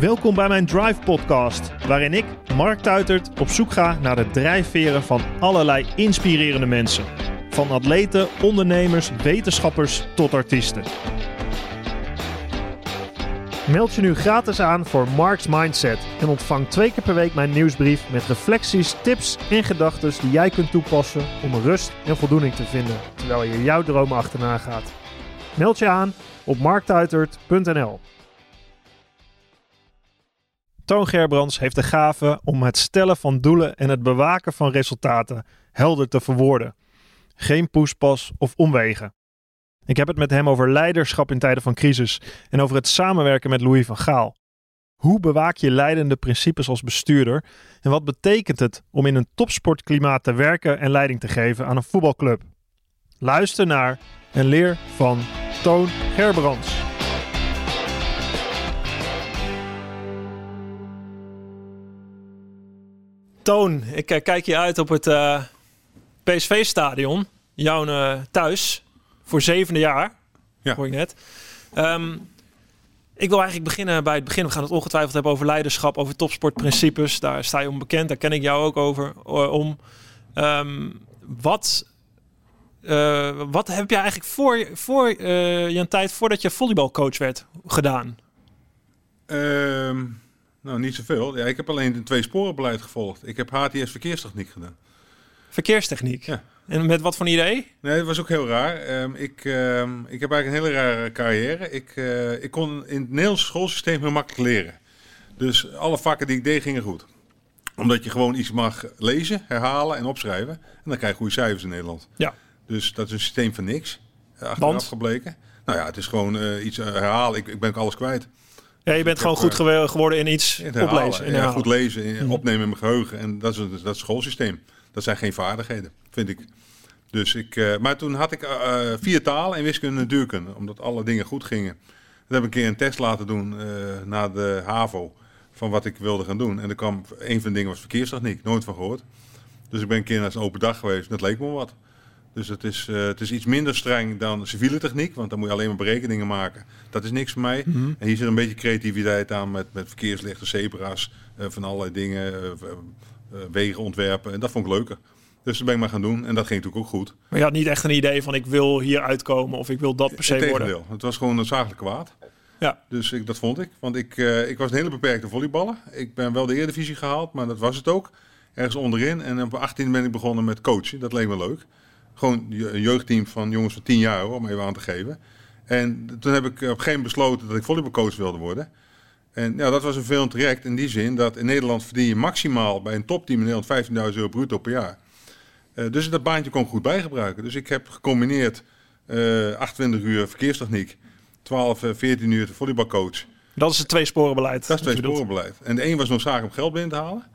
Welkom bij mijn Drive Podcast, waarin ik, Mark Tuitert, op zoek ga naar de drijfveren van allerlei inspirerende mensen. Van atleten, ondernemers, wetenschappers tot artiesten. Meld je nu gratis aan voor Mark's Mindset en ontvang twee keer per week mijn nieuwsbrief met reflecties, tips en gedachten die jij kunt toepassen om rust en voldoening te vinden terwijl je jouw dromen achterna gaat. Meld je aan op marktuitert.nl. Toon Gerbrands heeft de gave om het stellen van doelen en het bewaken van resultaten helder te verwoorden. Geen poespas of omwegen. Ik heb het met hem over leiderschap in tijden van crisis en over het samenwerken met Louis van Gaal. Hoe bewaak je leidende principes als bestuurder en wat betekent het om in een topsportklimaat te werken en leiding te geven aan een voetbalclub? Luister naar en leer van Toon Gerbrands. Toon, ik uh, kijk je uit op het uh, PSV-stadion, jouw uh, thuis, voor zevende jaar, Ja. hoor ik net. Ehm, ik wil eigenlijk beginnen bij het begin. We gaan het ongetwijfeld hebben over leiderschap, over topsportprincipes. Daar sta je onbekend, daar ken ik jou ook over om. Ehm, wat, uh, wat heb je eigenlijk voor, voor uh, je tijd voordat je volleybalcoach werd gedaan? Ehm, nou, niet zoveel. Ja, ik heb alleen een twee sporenbeleid gevolgd. Ik heb HTS verkeerstechniek gedaan. Verkeerstechniek? Ja. En met wat voor idee? Nee, dat was ook heel raar. Um, ik, um, ik heb eigenlijk een hele rare carrière. Ik, uh, ik kon in het Nederlandse schoolsysteem heel makkelijk leren. Dus alle vakken die ik deed gingen goed. Omdat je gewoon iets mag lezen, herhalen en opschrijven. En dan krijg je goede cijfers in Nederland. Ja. Dus dat is een systeem van niks. Achteraf Want? gebleken. Nou ja, het is gewoon uh, iets herhalen. Ik, ik ben ook alles kwijt. Ja, je bent gewoon heb, goed gewe geworden in iets in herhalen. oplezen. In ja, goed lezen, in, Mhm. opnemen in mijn geheugen. En dat is, dat is het schoolsysteem. Dat zijn geen vaardigheden, vind ik. Dus ik, uh, maar toen had ik uh, vier talen en wiskunde en natuurkunde, omdat alle dingen goed gingen. Dan heb ik een keer een test laten doen uh, na de HAVO van wat ik wilde gaan doen. En er kwam, een van de dingen was verkeerstechniek, nooit van gehoord. Dus ik ben een keer naar zo'n open dag geweest, dat leek me wat. Dus het is, uh, het is iets minder streng dan civiele techniek, want dan moet je alleen maar berekeningen maken. Dat is niks voor mij. Mhm. En hier zit een beetje creativiteit aan met, met verkeerslichten, zebra's, uh, van allerlei dingen, uh, wegen ontwerpen. En dat vond ik leuker. Dus dat ben ik maar gaan doen en dat ging natuurlijk ook goed. Maar je had niet echt een idee van ik wil hier uitkomen of ik wil dat per se worden. Het was gewoon noodzakelijk kwaad. Ja. Dus ik, dat vond ik. Want ik, ik was een hele beperkte volleyballer. Ik ben wel de Eredivisie gehaald, maar dat was het ook. Ergens onderin. En op 18 ben ik begonnen met coachen. Dat leek me leuk. Gewoon een jeugdteam van jongens van 10 jaar, hoor, om even aan te geven. En toen heb ik op een gegeven moment besloten dat ik volleybalcoach wilde worden. En ja, dat was een veel traject in die zin dat in Nederland verdien je maximaal bij een topteam in Nederland 15.000 euro bruto per jaar. Uh, dus dat baantje kon ik goed bijgebruiken. Dus ik heb gecombineerd uh, 28 uur verkeerstechniek, 12, uh, 14 uur volleybalcoach. Dat is het tweesporenbeleid. Dat is het tweesporenbeleid. En de een was noodzakelijk om geld binnen te halen.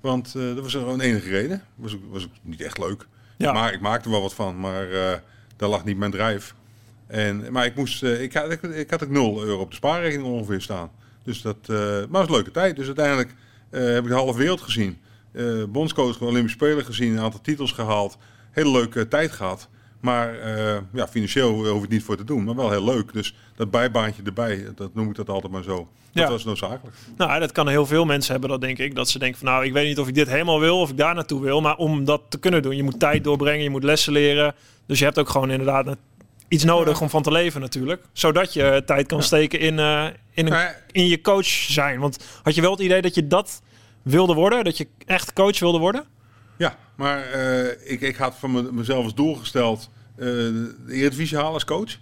Want dat was gewoon de enige reden. Was ook, was ook niet echt leuk. Ja. Maar ik maakte wel wat van. Maar uh, daar lag niet mijn drijf. En, maar ik, moest, uh, ik, had, ik, had ook 0 euro op de spaarrekening ongeveer staan. Dus dat uh, maar het was een leuke tijd. Dus uiteindelijk heb ik de halve wereld gezien. Bondscoach van Olympische Spelen gezien, een aantal titels gehaald. Hele leuke tijd gehad. Maar uh, ja, financieel hoef ik het niet voor te doen, maar wel heel leuk. Dus dat bijbaantje erbij, dat noem ik dat altijd maar zo. Dat Ja. was noodzakelijk. Nou, dat kan heel veel mensen hebben, dat denk ik. Dat ze denken van nou, ik weet niet of ik dit helemaal wil of ik daar naartoe wil. Maar om dat te kunnen doen, je moet tijd doorbrengen, je moet lessen leren. Dus je hebt ook gewoon inderdaad iets nodig om van te leven natuurlijk. Zodat je tijd kan Ja. steken in, uh, in, een, in je coach zijn. Want had je wel het idee dat je dat wilde worden? Dat je echt coach wilde worden? Ja, maar uh, ik, ik had van me, mezelf als doel gesteld uh, de Eredivisie halen als coach.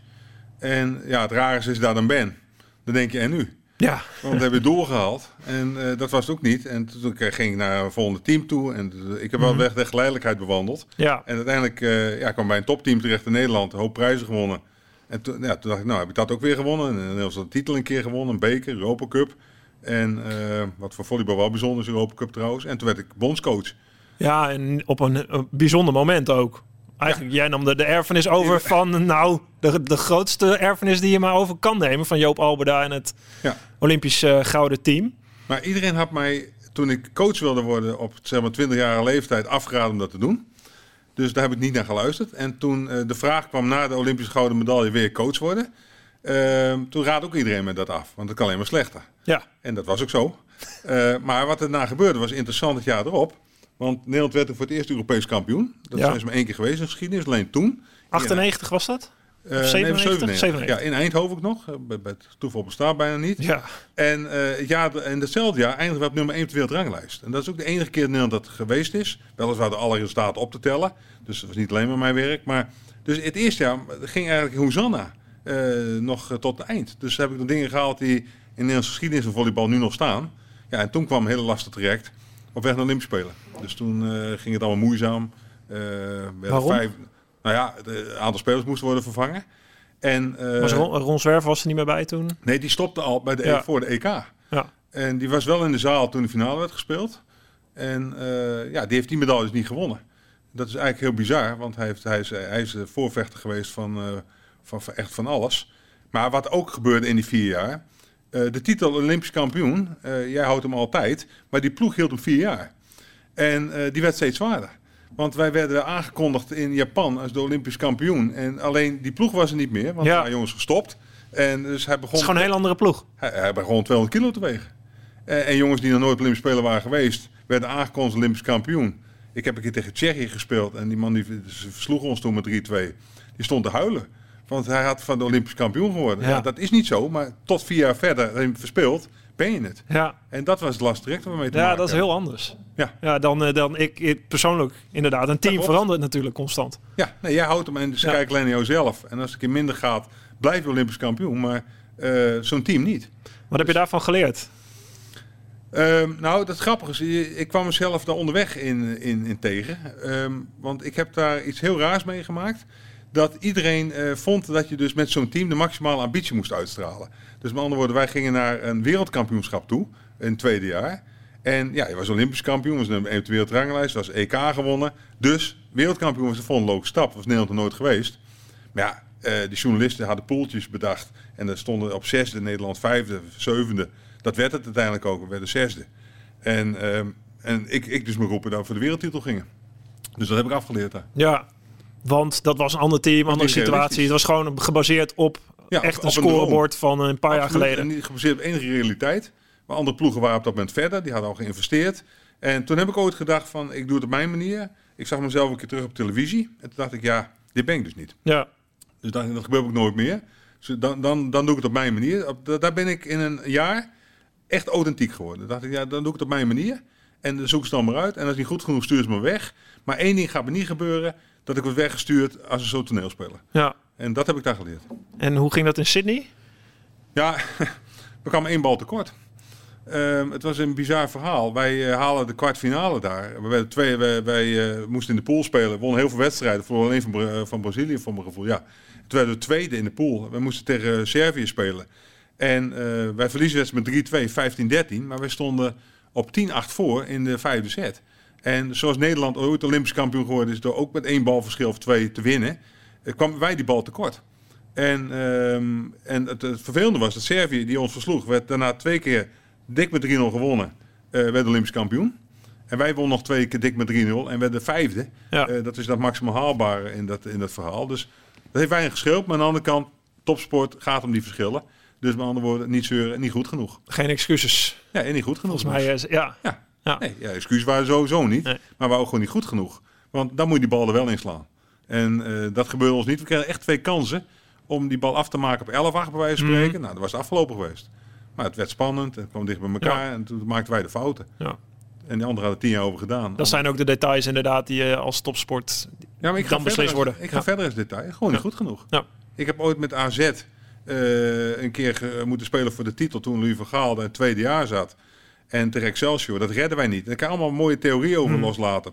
En ja, het rare is je daar dan ben. Dan denk je, en nu? Ja. Want we hebben doorgehaald. En uh, dat was het ook niet. En toen ging ik naar een volgende team toe. En ik heb wel Mhm. weg de geleidelijkheid bewandeld. Ja. En uiteindelijk uh, ja, kwam bij een topteam terecht in Nederland. Een hoop prijzen gewonnen. En toen, ja, toen dacht ik, nou heb ik dat ook weer gewonnen. En Nederlands een titel een keer gewonnen. Een beker, Europa Cup. En wat voor volleybal wel bijzonder is, Europa Cup trouwens. En toen werd ik bondscoach. Ja, en op een, een bijzonder moment ook. Eigenlijk, jij nam de, de erfenis over van, nou, de, de grootste erfenis die je maar over kan nemen. Van Joop Alberda en het Ja. Olympisch uh, gouden team. Maar iedereen had mij, toen ik coach wilde worden op zeg maar 20 jaar leeftijd, afgeraden om dat te doen. Dus daar heb ik niet naar geluisterd. En toen uh, de vraag kwam na de Olympische gouden medaille weer coach worden. Ehm, toen raad ook iedereen me dat af, want het kan alleen maar slechter. Ja. En dat was ook zo. Eh, maar wat er na gebeurde was interessant het jaar erop. Want Nederland werd voor het eerst Europees kampioen. Dat Ja. is maar één keer geweest in de geschiedenis, alleen toen. 98 was dat? Eh, Of 97? nee, 97. Ja, in Eindhoven ook nog. Eh, Bij, bij het toeval bestaat bijna niet. Ja. En, eh, het jaar, en datzelfde jaar eindigen we op nummer 1 op de wereldranglijst. En dat is ook de enige keer in Nederland dat geweest is. Weliswaar de alle resultaten op te tellen. Dus dat was niet alleen maar mijn werk. Maar dus het eerste jaar ging eigenlijk Hosanna eh nog eh, tot het eind. Dus heb ik de dingen gehaald die in Nederlandse geschiedenis van volleybal nu nog staan. Ja, en toen kwam hele lastig terecht op weg naar de Olympische Spelen. Dus toen eh, ging het allemaal moeizaam. Eh, werden Waarom? Vijf, nou ja, het aantal spelers moesten worden vervangen. En, eh, Was Ron, Ron Zwerver was er niet meer bij toen? Nee, die stopte al bij de, Ja. voor de EK. Ja. En die was wel in de zaal toen de finale werd gespeeld. En ja, die heeft die medailles niet gewonnen. Dat is eigenlijk heel bizar, want hij, heeft, hij, is, hij is de voorvechter geweest van, van, van echt van alles. Maar wat ook gebeurde in die vier jaar, eh, de titel Olympisch kampioen, eh, jij houdt hem altijd, maar die ploeg hield hem vier jaar. En eh, die werd steeds zwaarder. Want wij werden aangekondigd in Japan als de Olympisch kampioen. En alleen die ploeg was er niet meer, want Ja. waren jongens gestopt. En dus hij Het begon is gewoon een hele andere ploeg. hij, hij begon 200 kilo te wegen. En jongens die nog nooit Olympisch Speler waren geweest, werden aangekondigd als Olympisch kampioen. Ik heb een keer tegen Tsjechië gespeeld en die man die ze versloeg ons toen met 3-2. Die stond te huilen. Want hij had van de Olympisch kampioen geworden. Ja. Ja. dat is niet zo, maar tot vier jaar verder verspeeld ben je het. Ja, En dat was het lastig direct waar we mee te ja maken dat is heel anders. Ja. Ja, dan, eh, dan ik, ik persoonlijk inderdaad. Een team verandert natuurlijk constant. Ja, nee, jij houdt hem en ze Ja. alleen naar jezelf. En als het een keer minder gaat, blijf je Olympisch kampioen. Maar eh, zo'n team niet. Wat heb je daarvan geleerd? Ehm, nou, dat grappige is, ik kwam mezelf daar onderweg in, in, in tegen. Ehm, want ik heb daar iets heel raars meegemaakt. Dat iedereen eh, vond dat je dus met zo'n team de maximale ambitie moest uitstralen. Dus met andere woorden, wij gingen naar een wereldkampioenschap toe in het tweede jaar. En ja, je was Olympisch kampioen, was nummer 1 op de was EK gewonnen. Dus wereldkampioen was de volgende stap, was Nederland er nooit geweest. Maar ja, eh de journalisten hadden poeltjes bedacht. En er stonden op zesde, Nederland vijfde, zevende. Dat werd het uiteindelijk ook, we werden zesde. En, ehm, en ik, ik dus me roepen dat we voor de wereldtitel gingen. Dus dat heb ik afgeleerd daar. Ja, want dat was een ander team, andere niet situatie. Het was gewoon gebaseerd op Ja, echt op- een een scorebord van een paar jaar geleden. En niet gebaseerd op enige realiteit. Maar andere ploegen waren op dat moment verder. Die hadden al geïnvesteerd. En toen heb ik ooit gedacht van, ik doe het op mijn manier. Ik zag mezelf een keer terug op televisie. En toen dacht ik, ja, dit ben ik dus niet. Ja, Dus dat, dat gebeurt ook nooit meer. Dus dan, dan, dan doe ik het op mijn manier. Op, daar ben ik in een jaar echt authentiek geworden. Dan dacht ik, ja, dan doe ik het op mijn manier. En dan zoek ze dan maar uit. En als niet goed genoeg, stuur ze me weg. Maar één ding gaat me niet gebeuren. Dat ik word weggestuurd als een soort toneelspeler. ja. En dat heb ik daar geleerd. En hoe ging dat in Sydney? Ja, we kwamen één bal tekort. Ehm, het was een bizar verhaal. Wij eh, halen de kwartfinale daar. We werden twee, wij, wij eh, moesten in de pool spelen. We wonnen heel veel wedstrijden. Voor alleen van, Bra- van Brazilië, voor mijn gevoel. Ja. Toen werden we tweede in de pool. We moesten tegen Servië spelen. En eh, wij verliezen wedstrijd met 3-2, 15-13. Maar wij stonden op 10-8 voor in de vijfde set. En zoals Nederland ooit Olympisch kampioen geworden is... door ook met één balverschil of twee te winnen... eh, kwamen wij die bal tekort. En, ehm, en het, het vervelende was dat Servië, die ons versloeg, werd daarna twee keer dik met 3-0 gewonnen. eh werd Olympisch kampioen. En wij wonnen nog twee keer dik met 3-0 en werden vijfde. Ja. Eh, dat is dat maximaal haalbare in dat, in dat verhaal. Dus dat heeft weinig geschild. Maar aan de andere kant, topsport gaat om die verschillen. Dus met andere woorden, niet zeuren, niet goed genoeg. Geen excuses. Ja, en niet goed genoeg. Volgens mij, is, ja. Ja. Ja. Nee, ja, excuses waren sowieso niet. Nee. Maar waren ook gewoon niet goed genoeg. Want dan moet je die bal er wel in slaan. En eh, dat gebeurde ons niet. We kregen echt twee kansen om die bal af te maken op 11 8 bij wijze van Mhm. spreken. Nou, dat was het afgelopen geweest. Maar het werd spannend. Het kwam dicht bij elkaar. En toen maakten wij de fouten. Ja. En die anderen hadden tien jaar over gedaan. Dat zijn ook de details inderdaad die je als topsport... ja, maar ik ga dan verder beslist als- worden. Ik ga Ja. verder als detail. Gewoon niet goed genoeg. Ja. Ik heb ooit met AZ eh, een keer moeten spelen voor de titel toen Louis van Gaal in het tweede jaar zat. En tegen Excelsior. Dat redden wij niet. Daar kan je allemaal mooie theorieën over Hmm. loslaten.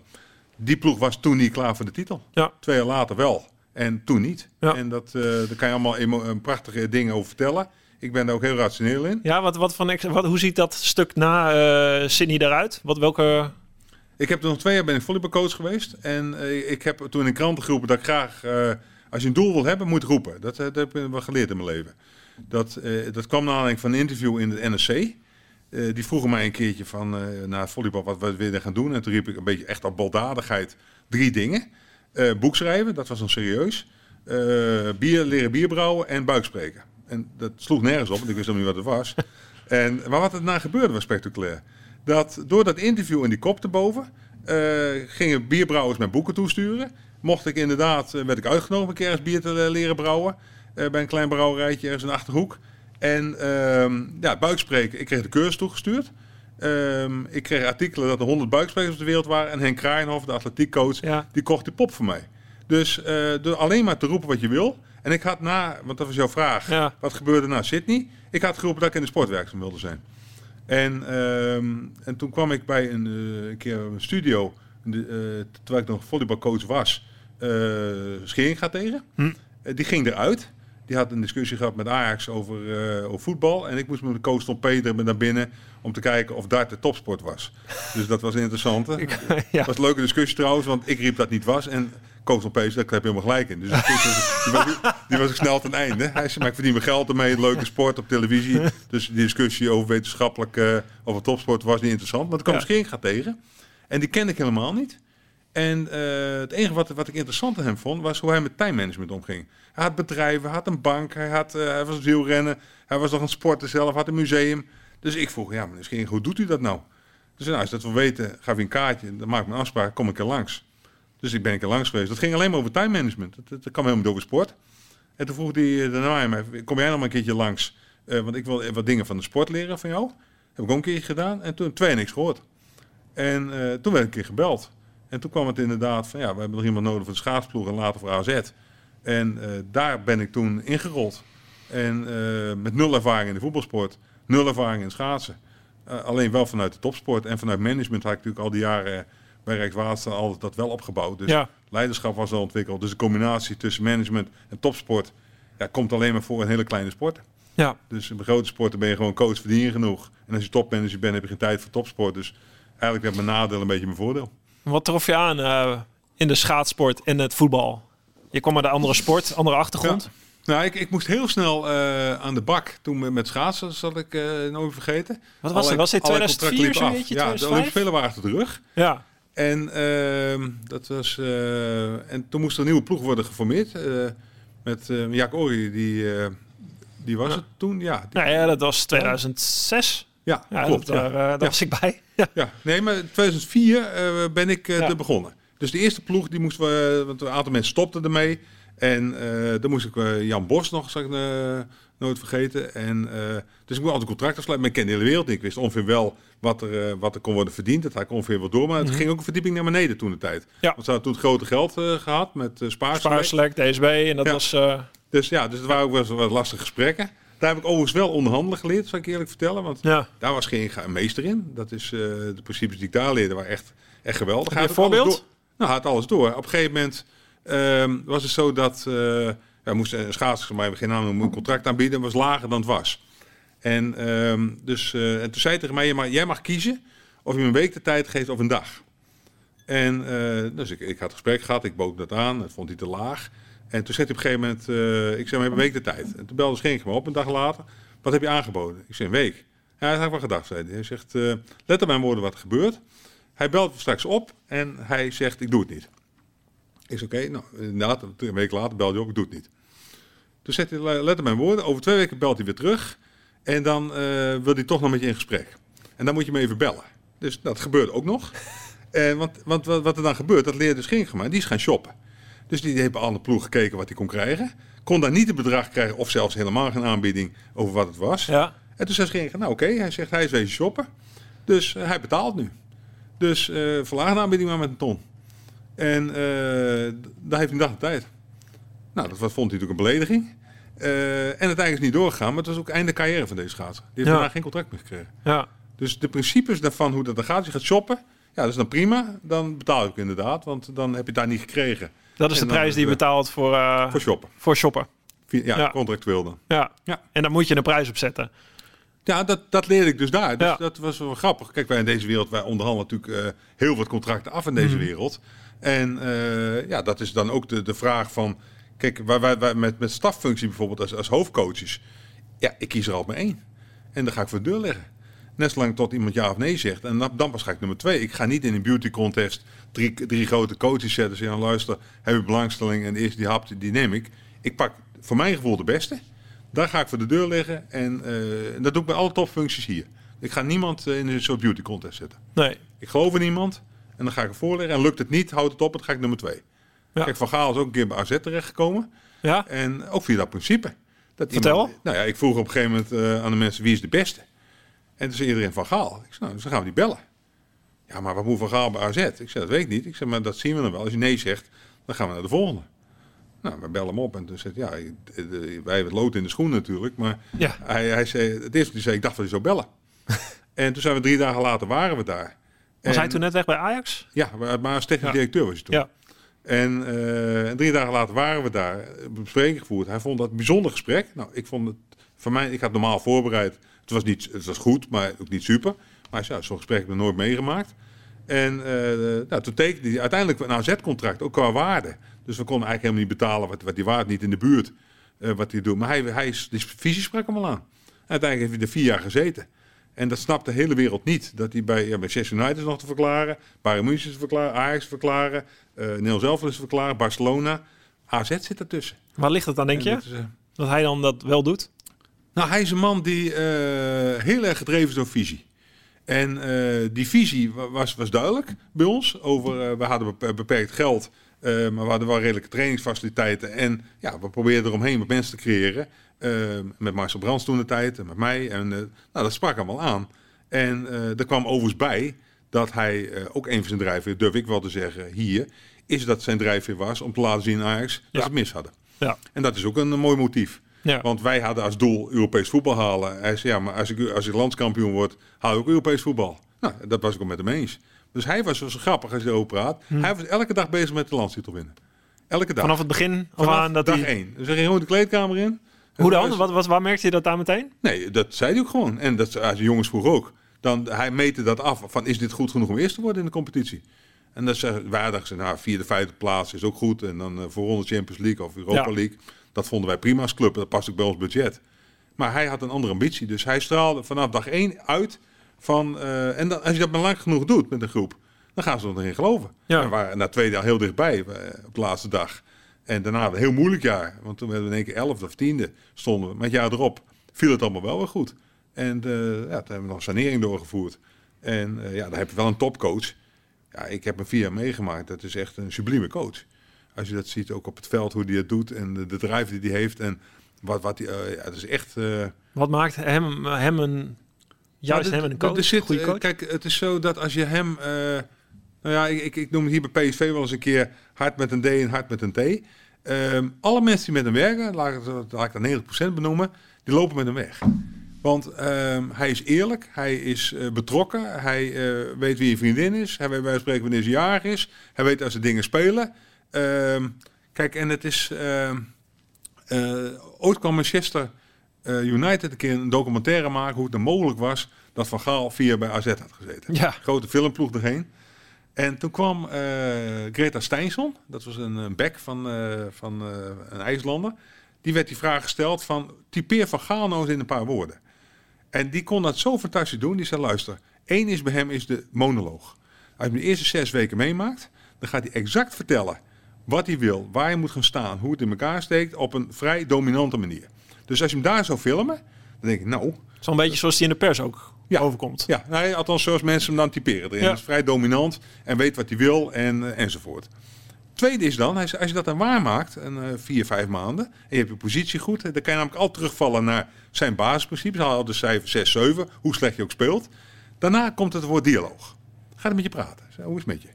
Die ploeg was toen niet klaar voor de titel. Ja. Twee jaar later wel. En toen niet. Ja. En dat, eh, daar kan je allemaal eh, prachtige dingen over vertellen. Ik ben daar ook heel rationeel in. Ja, wat, wat van, wat, hoe ziet dat stuk na eh Sydney eruit? Wat, welke... Ik heb nog twee jaar ben ik volleybalcoach geweest. En ik heb toen in kranten geroepen dat ik graag, als je een doel wil hebben, moet roepen. Dat, dat heb ik wel geleerd in mijn leven. Dat, dat kwam naar aanleiding van een interview in het NSC. Eh, die vroegen mij een keertje van, eh na volleybal wat we willen gaan doen. En toen riep ik een beetje echt op baldadigheid drie dingen. Eh boek schrijven, dat was dan serieus. Bier, leren bier brouwen en buikspreken. En dat sloeg nergens op, want ik wist nog niet wat het was. En, maar wat er na gebeurde was spectaculair. Dat door dat interview in die kop erboven... eh gingen bierbrouwers mijn boeken toesturen. Mocht ik inderdaad, werd ik uitgenodigd om een keer bier te leren brouwen. bij een klein brouwerijtje ergens in de Achterhoek. En ehm ja, buikspreken. Ik kreeg de cursus toegestuurd. Ehm, ik kreeg artikelen dat er 100 buiksprekers op de wereld waren. En Henk Kraaienhof, de atletiekcoach, Ja. die kocht die pop voor mij. Dus eh, door alleen maar te roepen wat je wil. En ik had na, want dat was jouw vraag, Ja. wat gebeurde na Sydney? Ik had geroepen dat ik in de sport werkzaam wilde zijn. En, ehm, en toen kwam ik bij een, eh, een keer een studio, de, eh, terwijl ik nog volleybalcoach was, Schering gaat tegen. Hm. Die ging eruit. Die had een discussie gehad met Ajax over, eh, over voetbal. En ik moest met de coach Tom Peter naar binnen om te kijken of dat de topsport was. Dus dat was ja. Dat was een leuke discussie trouwens, want ik riep dat niet was. En coach Tom Peter, daar heb je helemaal gelijk in. Dus die was, die was, ook snel ten einde. Hij zei, maar ik verdien mijn geld ermee, leuke sport op televisie. Dus die discussie over wetenschappelijk, eh, over topsport was niet interessant. Maar toen kwam Ja. Schering gaat tegen. En die kende ik helemaal niet. En eh, het enige wat, wat ik interessant aan hem vond, was hoe hij met timemanagement omging. Hij had bedrijven, hij had een bank, hij, had, eh, hij was wielrennen, hij was nog een sporter zelf, had een museum. Dus ik vroeg, ja Schering, hoe doet u dat nou? Dus nou, als dat wil weten, gaf je een kaartje, dan maak ik mijn afspraak, kom ik er langs. Dus ik ben een keer langs geweest. Dat ging alleen maar over time management. Dat, dat, kwam helemaal niet over sport. En toen vroeg hij eh, daarna aan mij, kom jij nog maar een keertje langs? Want ik wil wat dingen van de sport leren van jou. Heb ik ook een keer gedaan. En toen twee niks gehoord. En toen werd ik een keer gebeld. En toen kwam het inderdaad van, ja, we hebben nog iemand nodig voor de schaatsploeg en later voor AZ. En eh, daar ben ik toen ingerold. En eh, met nul ervaring in de voetbalsport, nul ervaring in schaatsen. Eh, alleen wel vanuit de topsport en vanuit management had ik natuurlijk al die jaren bij Rijkswaterstaat altijd dat wel opgebouwd. Dus Ja. leiderschap was al ontwikkeld. Dus de combinatie tussen management en topsport ja, komt alleen maar voor een hele kleine sport. Ja. Dus bij grote sporten ben je gewoon coach, verdien je genoeg. En als je topmanager bent, heb je geen tijd voor topsport. Dus eigenlijk werd mijn nadeel een beetje mijn voordeel. Wat trof je aan eh, in de schaatsport en het voetbal? Je kwam uit een andere sport, andere achtergrond. Nou, ik, ik moest heel snel eh, aan de bak. Toen met- schaatsen, dat ik eh, nooit vergeten. Wat was het? Was dit Allerlei 2004 contracten zo'n beetje? Ja, de 2005? Olympische Spelen waren achter de rug. Ja. En, ehm, dat was, en toen moest er een nieuwe ploeg worden geformeerd. met uh, Ori, die, die was Ja. het toen. Ja, die- Nou ja, dat was 2006. Ja, Ja, klopt. dat, daar, eh, daar Ja. was ik bij. Ja. Nee, maar in 2004 eh, ben ik eh er begonnen. Dus de eerste ploeg, die moesten we, want een aantal mensen stopten ermee. En dan moest ik Jan Bos nog, zal ik eh, nooit vergeten. En, dus ik moet altijd contracten sluiten. Maar ik ken de hele wereld. Ik wist ongeveer wel wat er, wat er kon worden verdiend. Dat had ik ongeveer wel door. Maar het Mhm. ging ook een verdieping naar beneden toen de tijd. Ja. Want ze hadden toen het grote geld eh, gehad met uh, spaarselect. DSB. En dat was... Dus ja, dus het waren ook wel wat lastige gesprekken. Daar heb ik overigens wel onderhandelen geleerd, zal ik eerlijk vertellen. Want ja. daar was geen meester in. Dat is eh, de principes die ik daar leerde, waren echt, echt geweldig. Heb je een voorbeeld? Nou, had alles door. Op een gegeven moment ehm, was het zo dat eh wij moesten een schaatser, maar geen naam noemen, een contract aanbieden. was lager dan het was. En, ehm, dus, eh, en toen zei hij tegen mij, "Ja, maar jij mag kiezen of je me een week de tijd geeft of een dag. En eh, dus ik, ik had gesprek gehad, ik bood dat aan, dat vond hij te laag. En toen zei hij op een gegeven moment, eh, ik zei, we hebben een week de tijd. En toen belde Schenk me op een dag later. Wat heb je aangeboden? Ik zei, een week. Ja, dat had ik wel gedacht, zei hij. Hij zegt, eh, let op mijn woorden wat er gebeurt. Hij belt straks op en hij zegt, ik doe het niet. Ik zei, oké, nou, inderdaad, een week later belde hij op, ik doe het niet. Toen zegt hij, let op mijn woorden, over twee weken belt hij weer terug. En dan eh, wil hij toch nog met je in gesprek. En dan moet je me even bellen. Dus dat gebeurt ook nog. Want want wat, er dan gebeurt, dat leerde Schenk maar, die is gaan shoppen. Dus die heeft bij alle ploeg gekeken wat hij kon krijgen. Kon daar niet een bedrag krijgen of zelfs helemaal geen aanbieding over wat het was. Ja. En toen zei Schenk, nou oké, hij zegt hij is wezen shoppen. Dus eh, hij betaalt nu. Dus eh verlaag de aanbieding maar met een ton. En d- daar heeft hij een dag de tijd. Nou, dat vond hij natuurlijk een belediging. Eh, en uiteindelijk is het niet doorgegaan, maar het was ook einde carrière van deze schaatser. Die heeft Ja. daarna geen contract meer gekregen. Ja. Dus de principes daarvan, hoe dat dan gaat, als je gaat shoppen, ja, dat is dan prima. Dan betaal ook inderdaad, want dan heb je het daar niet gekregen Dat is En de prijs die je betaalt voor, eh, voor shoppen. voor shoppen. Ja, Ja. contractueel dan. Ja. Ja. En dan moet je een prijs op zetten. Ja, dat, dat leerde ik dus daar. Dus Ja. dat was wel grappig. Kijk, wij in deze wereld, wij onderhandelen natuurlijk eh, heel wat contracten af in deze Mhm. wereld. En eh, ja, dat is dan ook de, de vraag van... Kijk, wij, wij, wij met, met staffunctie bijvoorbeeld als, als hoofdcoaches... Ja, ik kies er altijd maar één. En dan ga ik voor de deur leggen. Net zolang tot iemand ja of nee zegt. En dan, dan pas ga ik nummer twee. Ik ga niet in een beauty contest drie, drie grote coaches zetten. Zeggen, nou, luister, heb je belangstelling? En de eerste die hapt, die neem ik. Ik pak voor mijn gevoel de beste. Daar ga ik voor de deur liggen. En eh, dat doe ik bij alle topfuncties hier. Ik ga niemand eh, in een soort beauty contest zetten. Nee. Ik geloof in iemand en dan ga ik ervoor liggen. En lukt het niet, houd het op, dan ga ik nummer twee. Ja. Kijk, Van Gaal is ook een keer bij AZ terechtgekomen. Ja? En ook via dat principe. Dat Vertel. iemand- nou ja, ik vroeg op een gegeven moment eh, aan de mensen wie is de beste. En toen zei iedereen Van Gaal. Ik zei, nou, dus dan gaan we die bellen. Ja, maar wat moet Van Gaal bij AZ? Ik zei, dat weet ik niet. Ik zei, maar dat zien we dan wel. Als je nee zegt, dan gaan we naar de volgende. Nou, we bellen hem op en toen zei hij, ja, wij hebben het lood in de schoen natuurlijk. Maar Ja. hij, hij zei, het eerste die zei, ik dacht dat hij zou bellen. en toen zijn we drie dagen later, waren we daar. Was En- hij toen net weg bij Ajax? Ja, maar als technisch Ja. directeur was hij toen. Ja. En, eh, drie dagen later waren we daar, bespreking gevoerd. Hij vond dat een bijzonder gesprek. Nou, ik vond het, voor mij, ik had normaal voorbereid. Het was, niet, het was goed, maar ook niet super. Maar ja, zo'n gesprek heb ik nog nooit meegemaakt. En eh, nou, toen tekende hij uiteindelijk een AZ-contract, ook qua waarde. Dus we konden eigenlijk helemaal niet betalen wat, wat die waard niet in de buurt eh, wat hij doet. Maar hij, hij is, die visie sprak hem al aan. Uiteindelijk heeft hij er vier jaar gezeten. En dat snapt de hele wereld niet. Dat hij bij, ja, bij Manchester United is nog te verklaren, Bayern München is te verklaren, Ajax te verklaren, Nederland zelf is te verklaren, Barcelona. AZ zit ertussen. Waar ligt het dan, denk En je? dat is, Dat hij dan dat wel doet? Nou, hij is een man die eh, heel erg gedreven is door visie. En eh, die visie wa- was, was duidelijk bij ons. Over, eh, we hadden bep- beperkt geld, maar we hadden wel redelijke trainingsfaciliteiten. En ja, we probeerden eromheen wat mensen te creëren. Met Marcel Brands toen de tijd en met mij. En nou, dat sprak hem wel aan. En er kwam overigens bij dat hij ook een van zijn drijfveren, durf ik wel te zeggen, hier, is dat zijn drijfveer was om te laten zien aan Ajax dat Ja. ze het mis hadden. Ja. En dat is ook een, mooi motief. Ja. Want wij hadden als doel Europees voetbal halen. Hij zei, ja, maar als ik, als ik landskampioen word, haal ik ook Europees voetbal. Nou, dat was ik ook met hem eens. Dus hij was zo grappig als je erover praat. Hij was elke dag bezig met de landstitel winnen. Elke dag. Vanaf het begin af Vanaf aan dat dag hij... één. Dus hij ging gewoon de kleedkamer in. Hoe dan? Wat, wat, waar merkte je dat aan meteen? Nee, dat zei hij ook gewoon. En dat als de jongens vroeg ook. Dan, hij meette dat af van is dit goed genoeg om eerst te worden in de competitie. En dat zeggen wij dachten, nou, vierde, vijfde plaats is ook goed. En dan eh, voor ronde Champions League of Europa Ja. League. Dat vonden wij prima als club. Dat past ook bij ons budget. Maar hij had een andere ambitie. Dus hij straalde vanaf dag één uit van... eh, en dan, als je dat maar lang genoeg doet met een groep, dan gaan ze erin geloven. Ja. En we waren na twee jaar heel dichtbij eh, op de laatste dag. En daarna een heel moeilijk jaar. Want toen werden we in één keer elfde of tiende stonden we. Maar het jaar erop viel het allemaal wel weer goed. En eh, ja, toen hebben we nog sanering doorgevoerd. En eh, ja, dan heb je wel een topcoach. Ja, ik heb hem vier jaar meegemaakt. Dat is echt een sublieme coach. Als je dat ziet ook op het veld, hoe hij het doet en de, de drive die hij heeft. En wat, wat hij, eh, ja, dat is echt... eh, Wat maakt hem, hem een... Juist nou, hem een er- coach? er zit, goede eh, coach? Kijk, het is zo dat als je hem... nou ja, ik, ik, ik noem het hier bij PSV wel eens een keer hard met een D en hard met een T. Ehm, alle mensen die met hem werken, laat ik, het- laat ik dat 90% benoemen, die lopen met hem weg. Want ehm, hij is eerlijk, hij is betrokken, hij weet wie je vriendin is, hij weet bij spreken wanneer ze jarig is, hij weet als ze dingen spelen. Ehm, kijk, en het is... ehm, eh, ooit kwam Manchester eh, United een keer een documentaire maken hoe het mogelijk was dat Van Gaal vier bij AZ had gezeten. Ja. Grote filmploeg erheen. En toen kwam eh, Greta Steinsson, dat was een, een back van, van een IJslander. Die werd die vraag gesteld van typeer Van Gaal nou eens in een paar woorden. En die kon dat zo fantastisch doen. Die zei luister, één is bij hem is de monoloog. Als je hem de eerste zes weken meemaakt, dan gaat hij exact vertellen wat hij wil, waar hij moet gaan staan, hoe het in elkaar steekt op een vrij dominante manier. Dus als je hem daar zou filmen, dan denk ik nou, Zo'n beetje zoals die in de pers ook Ja. overkomt. ja, nou, althans zoals mensen hem dan typeren. erin. Ja. Is vrij dominant en weet wat hij wil en, eh, enzovoort. Tweede is dan, als je dat dan waarmaakt, een eh, vier, vijf maanden, en je hebt je positie goed, dan kan je namelijk altijd terugvallen naar zijn basisprincipes. Haal de cijfer 6, 7, hoe slecht je ook speelt. Daarna komt het woord dialoog. Gaat hij met je praten. Hoe is het met je?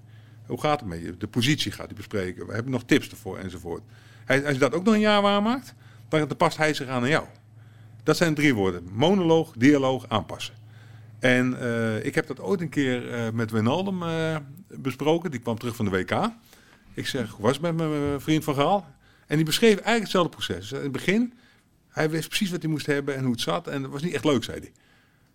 Hoe gaat het met je? De positie gaat hij bespreken. We hebben nog tips ervoor enzovoort. Hij, als je dat ook nog een jaar waarmaakt, dan, dan past hij zich aan aan jou. Dat zijn drie woorden. Monoloog, dialoog, aanpassen. En eh, ik heb dat ooit een keer eh, met Wijnaldum eh, besproken. Die kwam terug van de WK. Ik zeg, was met mijn vriend Van Gaal? En die beschreef eigenlijk hetzelfde proces. In het begin, hij wist precies wat hij moest hebben en hoe het zat. En dat was niet echt leuk, zei hij.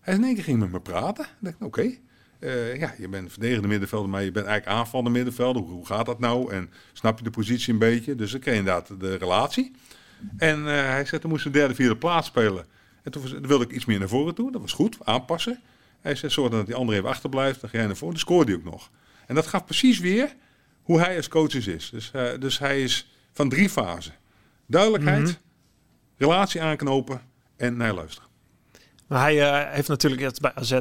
Hij in één keer ging met me praten. Ik dacht, oké. Eh, ja, je bent verdedigende middenvelder, maar je bent eigenlijk aanvallende middenvelder. Hoe, hoe gaat dat nou? En snap je de positie een beetje? Dus dan kreeg je inderdaad de relatie. En eh, hij zei, toen moest een derde, vierde plaats spelen. En toen wilde ik iets meer naar voren toe. Dat was goed, aanpassen. Hij zei, zorg dat die andere even achterblijft. Dan ga jij naar voren. Dan scoorde hij ook nog. En dat gaf precies weer hoe hij als coach is. Dus, eh, dus hij is van drie fasen. Duidelijkheid, Mhm. relatie aanknopen en naar luisteren. Maar hij heeft natuurlijk het bij AZ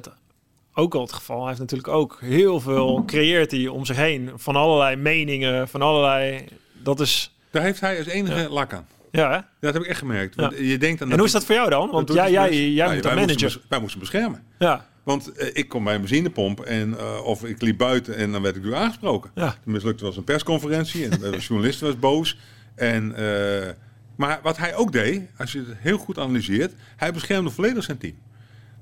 ook al het geval. Hij heeft natuurlijk ook heel veel creëert hij om zich heen. Van allerlei meningen, van allerlei... Dat is... Daar heeft hij als enige Ja. lak aan. Ja, hè? Dat heb ik echt gemerkt. Want je denkt aan En hoe is dat voor jou dan? Want jij, jij, dus- jij Ja, moet wij een moesten manager. bes- wij moesten beschermen. Ja, Want eh, ik kom bij een benzinepomp en, eh, of ik liep buiten en dan werd ik door aangesproken. ja. Het mislukte was een persconferentie en de journalist was boos. En, eh, maar wat hij ook deed, als je het heel goed analyseert, hij beschermde volledig zijn team.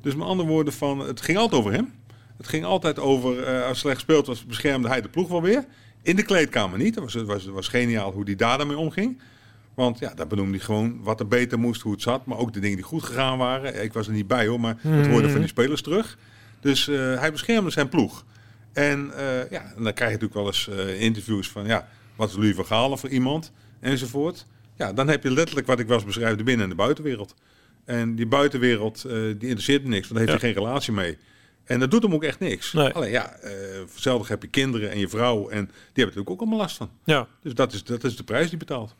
Dus met andere woorden, van, het ging altijd over hem. Het ging altijd over, eh, als slecht gespeeld was, beschermde hij de ploeg wel weer. In de kleedkamer niet. Dat was, was, was geniaal hoe hij daar daarmee omging. Want ja, daar benoemde hij gewoon wat er beter moest, hoe het zat. Maar ook de dingen die goed gegaan waren. Ik was er niet bij hoor, maar het hoorde van die spelers terug. Dus eh, hij beschermde zijn ploeg. En eh, ja, en dan krijg je natuurlijk wel eens interviews van, ja, wat is Louis van Gaal voor iemand? Enzovoort. Ja, dan heb je letterlijk wat ik was beschrijf, de binnen- en de buitenwereld. En die buitenwereld, eh, die interesseert me niks, want daar heeft hij geen relatie mee. En dat doet hem ook echt niks. Nee. Alleen ja, eh zelf heb je kinderen en je vrouw en die hebben natuurlijk ook allemaal last van. ja. Dus dat is, dat is de prijs die betaalt.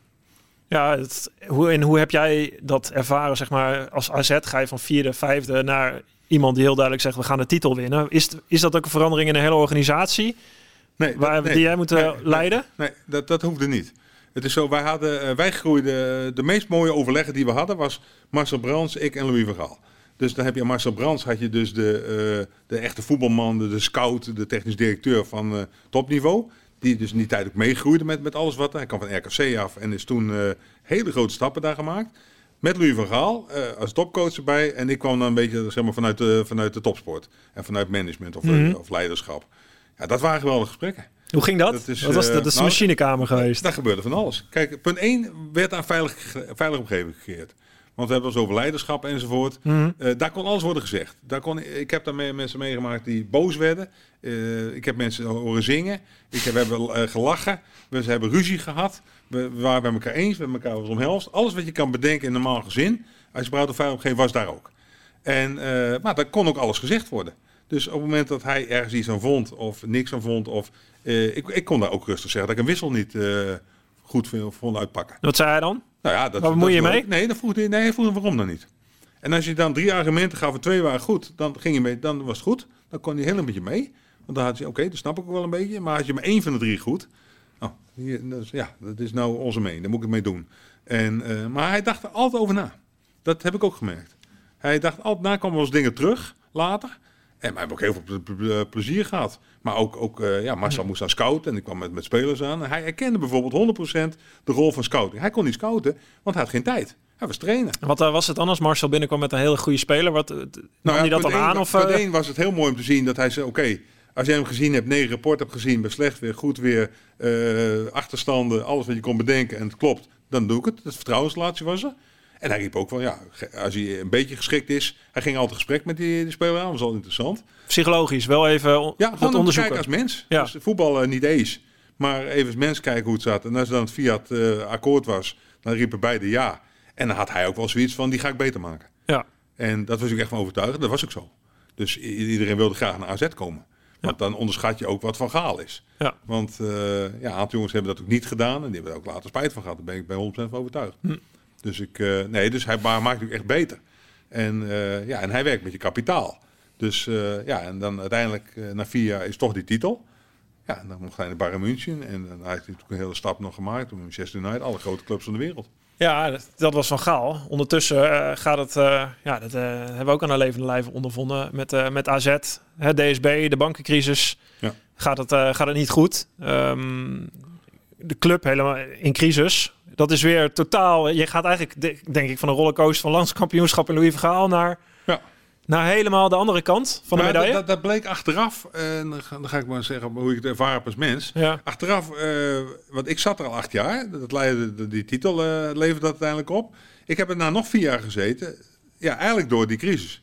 Ja, het, hoe, en hoe heb jij dat ervaren, zeg maar, als AZ ga je van vierde, vijfde naar iemand die heel duidelijk zegt, we gaan de titel winnen. Is, is dat ook een verandering in de hele organisatie, Nee, waar, nee. die jij moet eh, nee, leiden? Nee, dat, dat hoefde niet. Het is zo, wij, hadden, eh, wij groeiden, de meest mooie overleggen die we hadden was Marcel Brands, ik en Louis van Gaal. Dus dan heb je Marcel Brands, had je dus de, eh, de echte voetbalman, de, de scout, de technisch directeur van eh, topniveau. Die dus in die tijd ook meegroeide met, met alles wat. Hij kwam van RKC af en is toen eh, hele grote stappen daar gemaakt. Met Louis van Gaal eh, als topcoach erbij. En ik kwam dan een beetje zeg maar, vanuit, de, vanuit de topsport. En vanuit management of, eh, Mhm. of leiderschap. Ja, dat waren geweldige gesprekken. Hoe ging dat? Dat is, was, eh, dat is de nou, machinekamer geweest. Daar gebeurde van alles. Kijk, punt 1 werd aan veilig, veilige omgeving gecreëerd. Want we hebben het over leiderschap enzovoort. Eh, daar kon alles worden gezegd. Daar kon, ik heb daar mee- mensen meegemaakt die boos werden. Eh, ik heb mensen horen zingen. Ik heb, we hebben gelachen. We hebben ruzie gehad. We, we waren bij elkaar eens. We hebben elkaar was omhelst. Alles wat je kan bedenken in een normaal gezin. Als je praat over veilige omgeving was daar ook. En, maar daar kon ook alles gezegd worden. Dus op het moment dat hij ergens iets aan vond of niks aan vond. Of, eh, ik, ik kon daar ook rustig zeggen dat ik een wissel niet eh, goed vond uitpakken. Wat zei hij dan? Nou ja, dat, Waar bemoei je mee? Nee, dat vroeg hij, nee, hij vroeg hem waarom dan niet. En als je dan drie argumenten gaf en twee waren goed, dan ging je mee, dan was het goed. Dan kon hij heel een beetje mee. Want dan had je, oké, dat snap ik ook wel een beetje. Maar had je maar één van de drie goed, oh, hier, ja, dat is nou onze mening, daar moet ik het mee doen. En, eh, maar hij dacht er altijd over na. Dat heb ik ook gemerkt. Hij dacht altijd na, kwamen wel eens dingen terug, later. En we hebben ook heel veel ple- ple- plezier gehad. Maar ook, ook eh, ja, Marcel moest aan scouten en ik kwam met, met spelers aan. En hij herkende bijvoorbeeld 100% de rol van scouting. Hij kon niet scouten, want hij had geen tijd. Hij was trainer. En Wat eh, was het als Marcel binnenkwam met een hele goede speler? Wat, Nou ja, hij dat dan één- aan? Of, één was het heel mooi om te zien dat hij zei: Oké, als jij hem gezien hebt, negen rapport hebt gezien, bij slecht weer, goed weer, achterstanden, alles wat je kon bedenken en het klopt, dan doe ik het. Dat vertrouwensrelatie was er. En hij riep ook van ja, als hij een beetje geschikt is, hij ging altijd gesprek met die, die speler aan, was al interessant. psychologisch wel even on- Ja, gewoon onderzoeken. als mens. Ja. Dus voetbal eh, niet eens. Maar even als mens kijken hoe het zat. En als dan het Fiat eh, akkoord was, dan riepen beide ja. En dan had hij ook wel zoiets van, die ga ik beter maken. Ja. En dat was ik echt van overtuigd. Dat was ook zo. Dus iedereen wilde graag naar AZ komen. Want dan onderschat je ook wat Van Gaal is. Ja. Want eh, ja, een aantal jongens hebben dat ook niet gedaan. En die hebben er ook later spijt van gehad. Daar ben ik bij 100% van overtuigd. Hm. Dus, ik, eh, nee, dus hij ma- maakt het echt beter. En, eh, ja, en hij werkt met je kapitaal. Dus eh, ja, en dan uiteindelijk na vier jaar is toch die titel. Ja, en dan mocht hij naar Bayern München. En dan heeft hij natuurlijk een hele stap nog gemaakt. Met Manchester United, alle grote clubs van de wereld. Ja, dat, dat was van Gaal. Ondertussen gaat het, ja, dat hebben we ook aan een levende lijve ondervonden met, met AZ, hè, DSB, de bankencrisis. Ja. Gaat, het, gaat het niet goed. Ehm, de club helemaal in crisis. Dat is weer totaal. Je gaat eigenlijk, de- denk ik, van een rollercoaster van landskampioenschap in Louis van Gaal naar, Ja. naar helemaal de andere kant van de Maar medaille. Dat, dat, bleek achteraf. En dan ga, dan ga ik maar zeggen hoe ik het ervaren heb als mens. ja. Achteraf, eh, want ik zat er al acht jaar. Dat leidde, de- die titel eh, leverde dat uiteindelijk op. Ik heb er na nog vier jaar gezeten. Ja, eigenlijk door die crisis.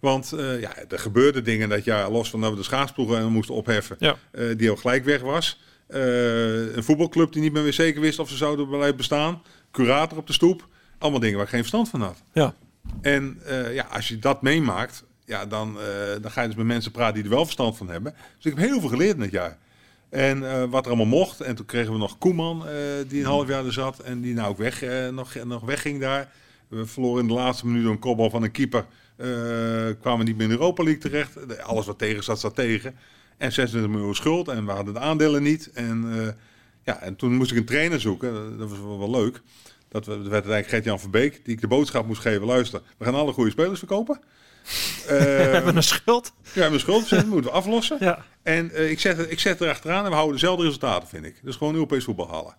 Want eh, ja, er gebeurden dingen dat jaar, los van dat we de schaatsploegen moesten opheffen, Ja. eh, die al gelijk weg was. Eh, een voetbalclub die niet meer zeker wist of ze zouden blijven bestaan. Curator op de stoep. Allemaal dingen waar ik geen verstand van had. Ja. En eh, ja, als je dat meemaakt, ja, dan, eh, dan ga je dus met mensen praten die er wel verstand van hebben. Dus ik heb heel veel geleerd in het jaar. En wat er allemaal mocht. En toen kregen we nog Koeman, die een half jaar er zat. En die nou ook weg, nog, nog wegging daar. We verloren in de laatste minuut een kopbal van een keeper. Kwamen niet meer in de Europa League terecht. Alles wat tegen zat, zat tegen. En 26 miljoen schuld en we hadden de aandelen niet. En, uh, ja, en toen moest ik een trainer zoeken. Dat was wel, wel leuk. Dat werd eigenlijk Gert-Jan Verbeek, die ik de boodschap moest geven. Luister, we gaan alle goede spelers verkopen. Uh, we hebben een schuld. Ja, we hebben een schuld, dus dat moeten we aflossen. Ja. En uh, ik, zet, ik zet er achteraan en we houden dezelfde resultaten, vind ik. Dus gewoon Europees voetbal halen.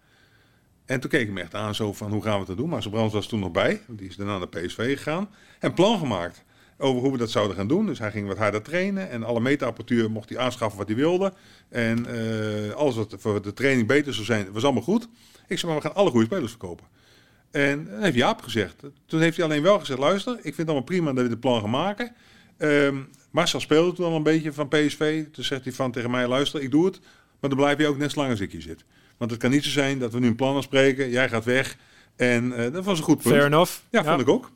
En toen keek ik me echt aan zo van, hoe gaan we het doen? Maar Brands was toen nog bij, die is daarna naar PSV gegaan. En plan gemaakt over hoe we dat zouden gaan doen. Dus hij ging wat harder trainen en alle meetapparatuur mocht hij aanschaffen wat hij wilde. En uh, alles wat voor de training beter zou zijn, was allemaal goed. Ik zei, maar we gaan alle goede spelers verkopen. En dat heeft Jaap gezegd. Toen heeft hij alleen wel gezegd, luister, ik vind het allemaal prima dat we de plan gaan maken. Um, Marcel speelde toen al een beetje van PSV. Toen zegt hij van tegen mij, luister, ik doe het. Maar dan blijf je ook net zo lang als ik hier zit. Want het kan niet zo zijn dat we nu een plan afspreken, jij gaat weg. En uh, dat was een goed punt. Fair enough. Ja, vond ik ook.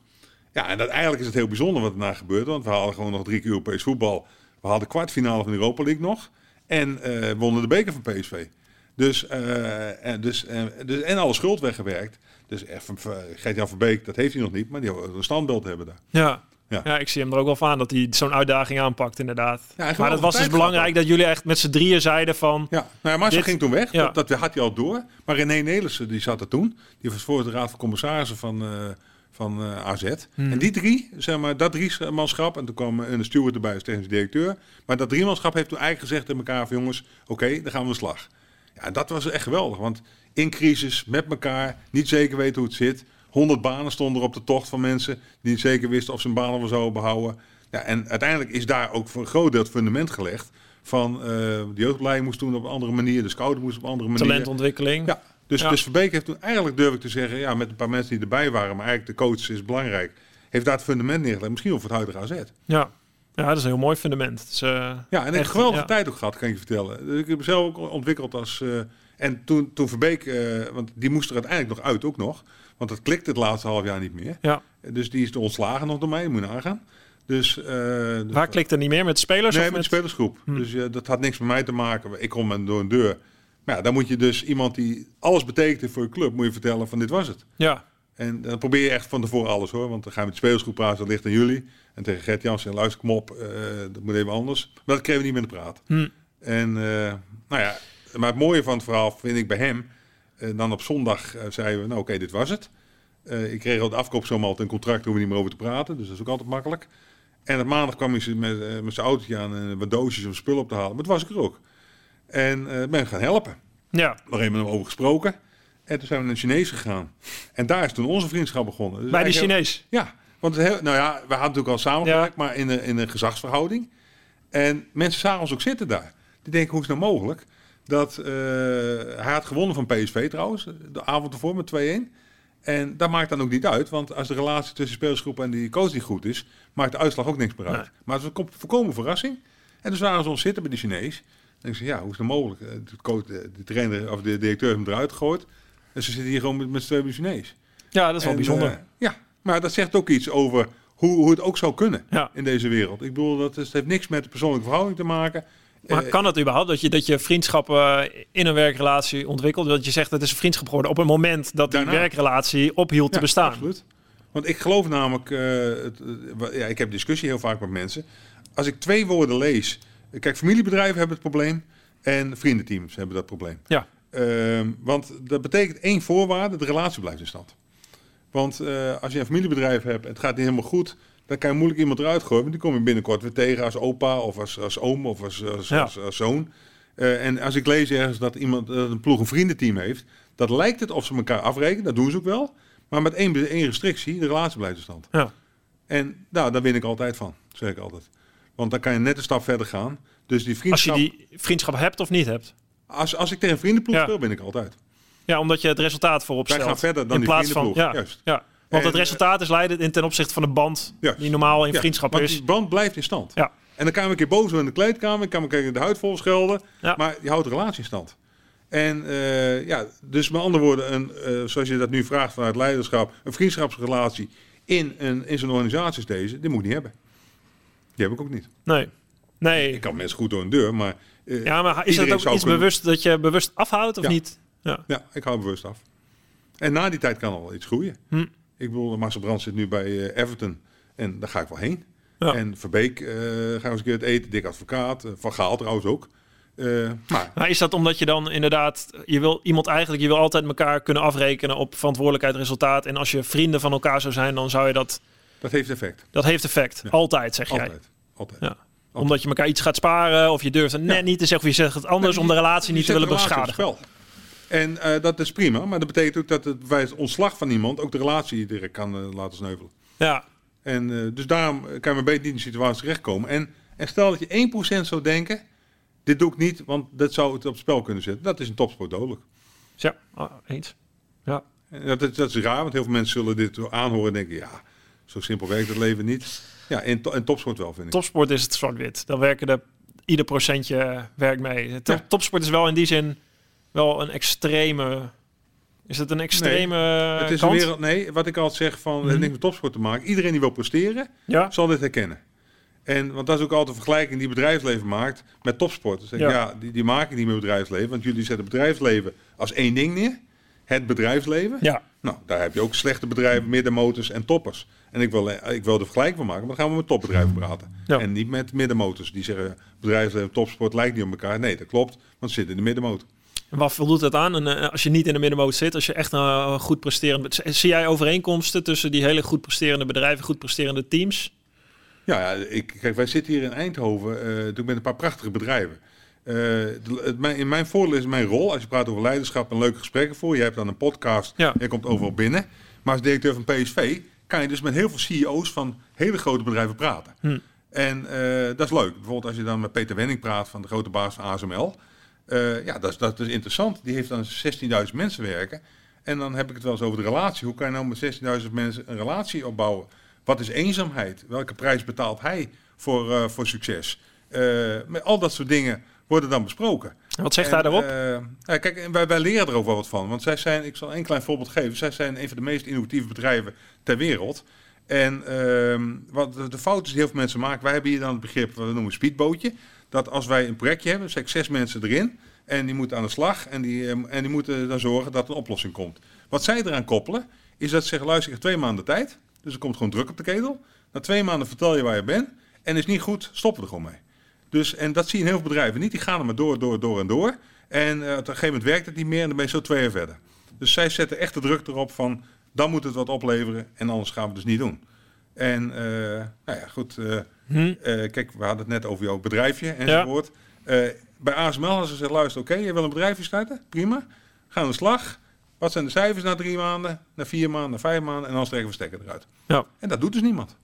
Ja, en dat, eigenlijk is het heel bijzonder wat daarna gebeurt. Want we hadden gewoon nog drie keer Europees voetbal. We hadden de kwartfinale van de Europa League nog. En uh, wonnen de beker van PSV. Dus, uh, en, dus, dus, en alle schuld weggewerkt. Dus Gert-Jan Verbeek, dat heeft hij nog niet. Maar die een standbeeld hebben daar. Ja. Ja. ja, ik zie hem er ook wel van aan dat hij zo'n uitdaging aanpakt, inderdaad. Ja, maar het was dus belangrijk dat jullie echt met z'n drieën zeiden van... Ja, nou ja, Marcel ging toen weg. Ja. Dat, dat, had hij al door. Maar René Nelissen, die zat er toen. Die was voor de Raad van Commissarissen van, van uh, AZ. Hmm. En die drie, zeg maar, dat drie manschap... en toen kwam een steward erbij als technisch directeur. Maar dat drie manschap heeft toen eigenlijk gezegd tegen elkaar van... jongens, oké, okay, dan gaan we de slag. Ja, dat was echt geweldig. Want in crisis, met elkaar, niet zeker weten hoe het zit... 100 banen stonden er op de tocht van mensen die niet zeker wisten of ze hun banen wel zouden behouden. Ja, en uiteindelijk is daar ook voor een groot deel het fundament gelegd van uh, de jeugdopleiding moest doen op een andere manier, de scouting moest op een andere manier. Talentontwikkeling. Ja, dus, ja. dus Verbeek heeft toen eigenlijk durf ik te zeggen, ja, met een paar mensen die erbij waren, maar eigenlijk de coach is belangrijk, heeft daar het fundament neergelegd, misschien voor het huidige AZ. Ja. Ja, dat is een heel mooi fundament. Is, uh, ja, en ik heb een geweldige ja. tijd ook gehad, kan ik je vertellen. Dus ik heb mezelf ook ontwikkeld als... Uh, en toen, toen Verbeek, uh, want die moest er uiteindelijk nog uit ook nog. Want dat klikte het laatste half jaar niet meer. Ja. Dus die is ontslagen nog door mij, moet je nagaan. Dus, uh, dus Waar klikt er niet meer? Met spelers? Nee, of met, de spelersgroep. Hm. Dus uh, dat had niks met mij te maken. Ik kom door een deur. Maar ja, dan moet je dus iemand die alles betekent voor je club, moet je vertellen van dit was het. Ja. En dan probeer je echt van tevoren alles hoor. Want dan gaan we met de spelersgroep praten, dat ligt aan jullie. En tegen Gert Jansen, luister, kom op, uh, dat moet even anders. Maar dat kregen we niet meer te praten. Hm. En nou ja, maar het mooie van het verhaal vind ik bij hem... dan op zondag zeiden we, nou oké, okay, dit was het. Uh, ik kreeg al de afkoopsom altijd een contract, om we niet meer over te praten. Dus dat is ook altijd makkelijk. En op maandag kwam hij met, uh, met zijn autootje aan en wat doosjes of spullen op te halen. Maar dat was ik er ook. En uh, ben gaan helpen. Ja. Even met hem over gesproken. En toen zijn we naar de Chinees gegaan. En daar is toen onze vriendschap begonnen. Dus Bij die Chinees? Ja. Want heel, nou ja, we hadden natuurlijk al samengewerkt, ja. maar in een, in een gezagsverhouding. En mensen zagen ons ook zitten daar. Die denken, hoe is het nou mogelijk? Dat hij had gewonnen van PSV trouwens, de avond ervoor met 2-1. En dat maakt dan ook niet uit, want als de relatie tussen spelersgroep en die coach niet goed is, maakt de uitslag ook niks meer uit. Maar het is een voorkomen verrassing. En dus waren ze ons zitten bij de Chinees. En ik zei, ja, hoe is het mogelijk? De, coach, de, trainer of de directeur heeft hem eruit gegooid. En ze zitten hier gewoon met, met twee bij Chinees. Ja, dat is wel bijzonder. Uh, ja, maar dat zegt ook iets over hoe, hoe het ook zou kunnen ja. in deze wereld. Ik bedoel, dat is, heeft niks met de persoonlijke verhouding te maken. Maar kan het überhaupt dat je, dat je vriendschappen in een werkrelatie ontwikkelt? Dat je zegt dat het is een vriendschap geworden op het moment dat die werkrelatie ophield te bestaan. Absoluut. Want ik geloof namelijk, uh, het, ja, ik heb discussie heel vaak met mensen. Als ik twee woorden lees, kijk, familiebedrijven hebben het probleem en vriendenteams hebben dat probleem. Ja. Uh, want dat betekent één voorwaarde: de relatie blijft in stand. Want uh, als je een familiebedrijf hebt, het gaat niet helemaal goed, dan kan je moeilijk iemand eruit gooien. Want die kom je binnenkort weer tegen als opa of als, als oom of als, als, ja. als, als zoon. Uh, en als ik lees ergens dat iemand een ploeg een vriendenteam heeft, dat lijkt het of ze elkaar afrekenen. Dat doen ze ook wel. Maar met één, één restrictie, de relatie blijft in stand. Ja. En nou, daar win ik altijd van, zeg ik altijd. Want dan kan je net een stap verder gaan. Dus die vriendschap... Als je die vriendschap hebt of niet hebt? Als, als ik tegen een vriendenploeg ja. speel, ben ik altijd. Ja, omdat je het resultaat voorop stelt. Wij gaan verder dan in die vriendenploeg, van, ja, juist. Ja. Want het resultaat is leidend in ten opzichte van de band die normaal in vriendschap want is. die band blijft in stand. Ja. En dan kan je een keer boos worden in de kleedkamer, kan ik de huid vol schelden, ja. maar je houdt de relatie in stand. En uh, ja, dus met andere woorden, een, uh, zoals je dat nu vraagt vanuit leiderschap, een vriendschapsrelatie in, een, in zo'n organisatie als deze, die moet ik niet hebben. Die heb ik ook niet. Nee. Nee. Ik kan mensen goed door een deur, maar. Uh, ja, maar is het ook iets kunnen... bewust dat je bewust afhoudt of ja. niet? Ja. ja, ik hou bewust af. En na die tijd kan al wel iets groeien. Hm. Ik bedoel, Marcel Brand zit nu bij eh, Everton en daar ga ik wel heen. Ja. En Verbeek eh gaan we eens een keer het eten. Dik advocaat. eh, van Gaal trouwens ook. Eh, maar Maar is dat omdat je dan inderdaad, je wil iemand eigenlijk, je wil altijd elkaar kunnen afrekenen op verantwoordelijkheid, resultaat. En als je vrienden van elkaar zou zijn, dan zou je dat, dat heeft effect. dat heeft effect. Ja. Altijd, zeg jij. Ja. Omdat je elkaar iets gaat sparen, of je durft het net Ja. niet te zeggen, of je zegt het anders Nee, om de relatie niet te willen de beschadigen. spel. En eh, dat is prima, maar dat betekent ook dat het bij het ontslag van iemand ook de relatie direct kan eh, laten sneuvelen. Ja, En eh, dus daarom kan je maar beter niet in die situatie terechtkomen. En, en stel dat je 1% zou denken, dit doe ik niet, want dat zou het op spel kunnen zetten. Dat is een topsport dodelijk. ja ah, eens. Ja. En dat, dat is raar, want heel veel mensen zullen dit aanhoren en denken, ja, zo simpel werkt het leven niet. Ja, in, to- in topsport wel, vind ik. Topsport is het zwart-wit. Dan werken de, ieder procentje werkt mee. Top- Ja. Topsport is wel in die zin wel een extreme... Is het een extreme het is kant? een wereld, nee, wat ik altijd zeg, van, Mhm. niks met topsport te maken. Iedereen die wil presteren, Ja, zal dit herkennen. En, want dat is ook altijd een vergelijking die bedrijfsleven maakt met topsport. Dus ik, Ja. ja, die, die maken niet met bedrijfsleven, want jullie zetten bedrijfsleven als één ding neer. Het bedrijfsleven. ja. Nou, daar heb je ook slechte bedrijven, middenmotors en toppers. En ik wil, eh, ik wil de vergelijking van maken, maar dan gaan we met topbedrijven praten. Ja. En niet met middenmotors. Die zeggen, bedrijfsleven en topsport lijkt niet op elkaar. Nee, dat klopt, want ze zitten in de middenmotor. En Wat voldoet dat aan? En, eh, als je niet in de middenmoot zit, als je echt een goed presterend... Zie jij overeenkomsten tussen die hele goed presterende bedrijven, goed presterende teams? Ja, ja ik, kijk, wij zitten hier in Eindhoven eh natuurlijk met een paar prachtige bedrijven. Eh, het, mijn, in mijn voordeel is mijn rol, als je praat over leiderschap en leuke gesprekken voor. Je hebt dan een podcast, Ja. je komt overal binnen. Maar als directeur van PSV kan je dus met heel veel CEO's van hele grote bedrijven praten. Hm. En eh, dat is leuk. Bijvoorbeeld als je dan met Peter Wenning praat van de grote baas van ASML. Eh, ja, dat is, dat is interessant. Die heeft dan 16.000 mensen werken. En dan heb ik het wel eens over de relatie. Hoe kan je nou met 16.000 mensen een relatie opbouwen? Wat is eenzaamheid? Welke prijs betaalt hij voor, eh, voor succes? Met al dat soort dingen worden dan besproken. Wat zegt En, hij daarop? eh, kijk, wij, wij leren er ook wel wat van. Want zij zijn, ik zal een klein voorbeeld geven. Zij zijn een van de meest innovatieve bedrijven ter wereld. En ehm, wat de, de fout is die heel veel mensen maken. Wij hebben hier dan het begrip, wat we noemen speedbootje. Dat als wij een projectje hebben, zeg zes mensen erin. En die moeten aan de slag. En die, ehm, en die moeten dan zorgen dat er een oplossing komt. Wat zij eraan koppelen, is dat ze zeggen, luister, ik heb twee maanden tijd. Dus er komt gewoon druk op de ketel. Na twee maanden vertel je waar je bent. En is niet goed, stoppen we er gewoon mee. Dus, en dat zie je in heel veel bedrijven niet. Die gaan er maar door, door, door en door. En eh, op een gegeven moment werkt het niet meer en dan ben je zo twee jaar verder. Dus zij zetten echt de druk erop van, dan moet het wat opleveren en anders gaan we het dus niet doen. En eh, nou ja, goed. eh, Hm? kijk, we hadden het net over jouw bedrijfje enzovoort. Eh, bij ASML hadden ze gezegd, luister, oké, je wil een bedrijfje starten? Prima. Ga aan de slag. Wat zijn de cijfers na drie maanden, na vier maanden, na vijf maanden en dan trekken we stekker eruit. Ja. En dat doet dus niemand.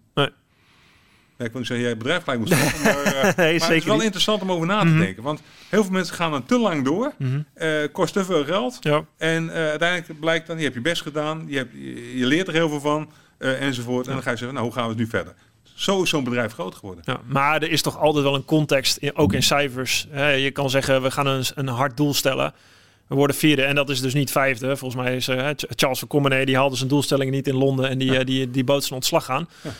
Ja, ik wil niet zeggen, jij bedrijf gelijk moet stoppen, maar, eh, maar het is wel niet. interessant om over na te Mhm. denken. Want heel veel mensen gaan dan te lang door, Mhm. eh, kost te veel geld. Ja. En eh, uiteindelijk blijkt dan, je hebt je best gedaan, je, hebt, je, je leert er heel veel van, enzovoort. En dan ga je zeggen, nou, hoe gaan we het nu verder? Zo is zo'n bedrijf groot geworden. Ja, maar er is toch altijd wel een context, ook in cijfers. Hè, je kan zeggen, we gaan een, een hard doel stellen. We worden vierde en dat is dus niet vijfde. Volgens mij is Ch- Charles van Commenay, die haalde zijn doelstellingen niet in Londen en die, Ja. eh, die, die bood zijn ontslag aan. Ja.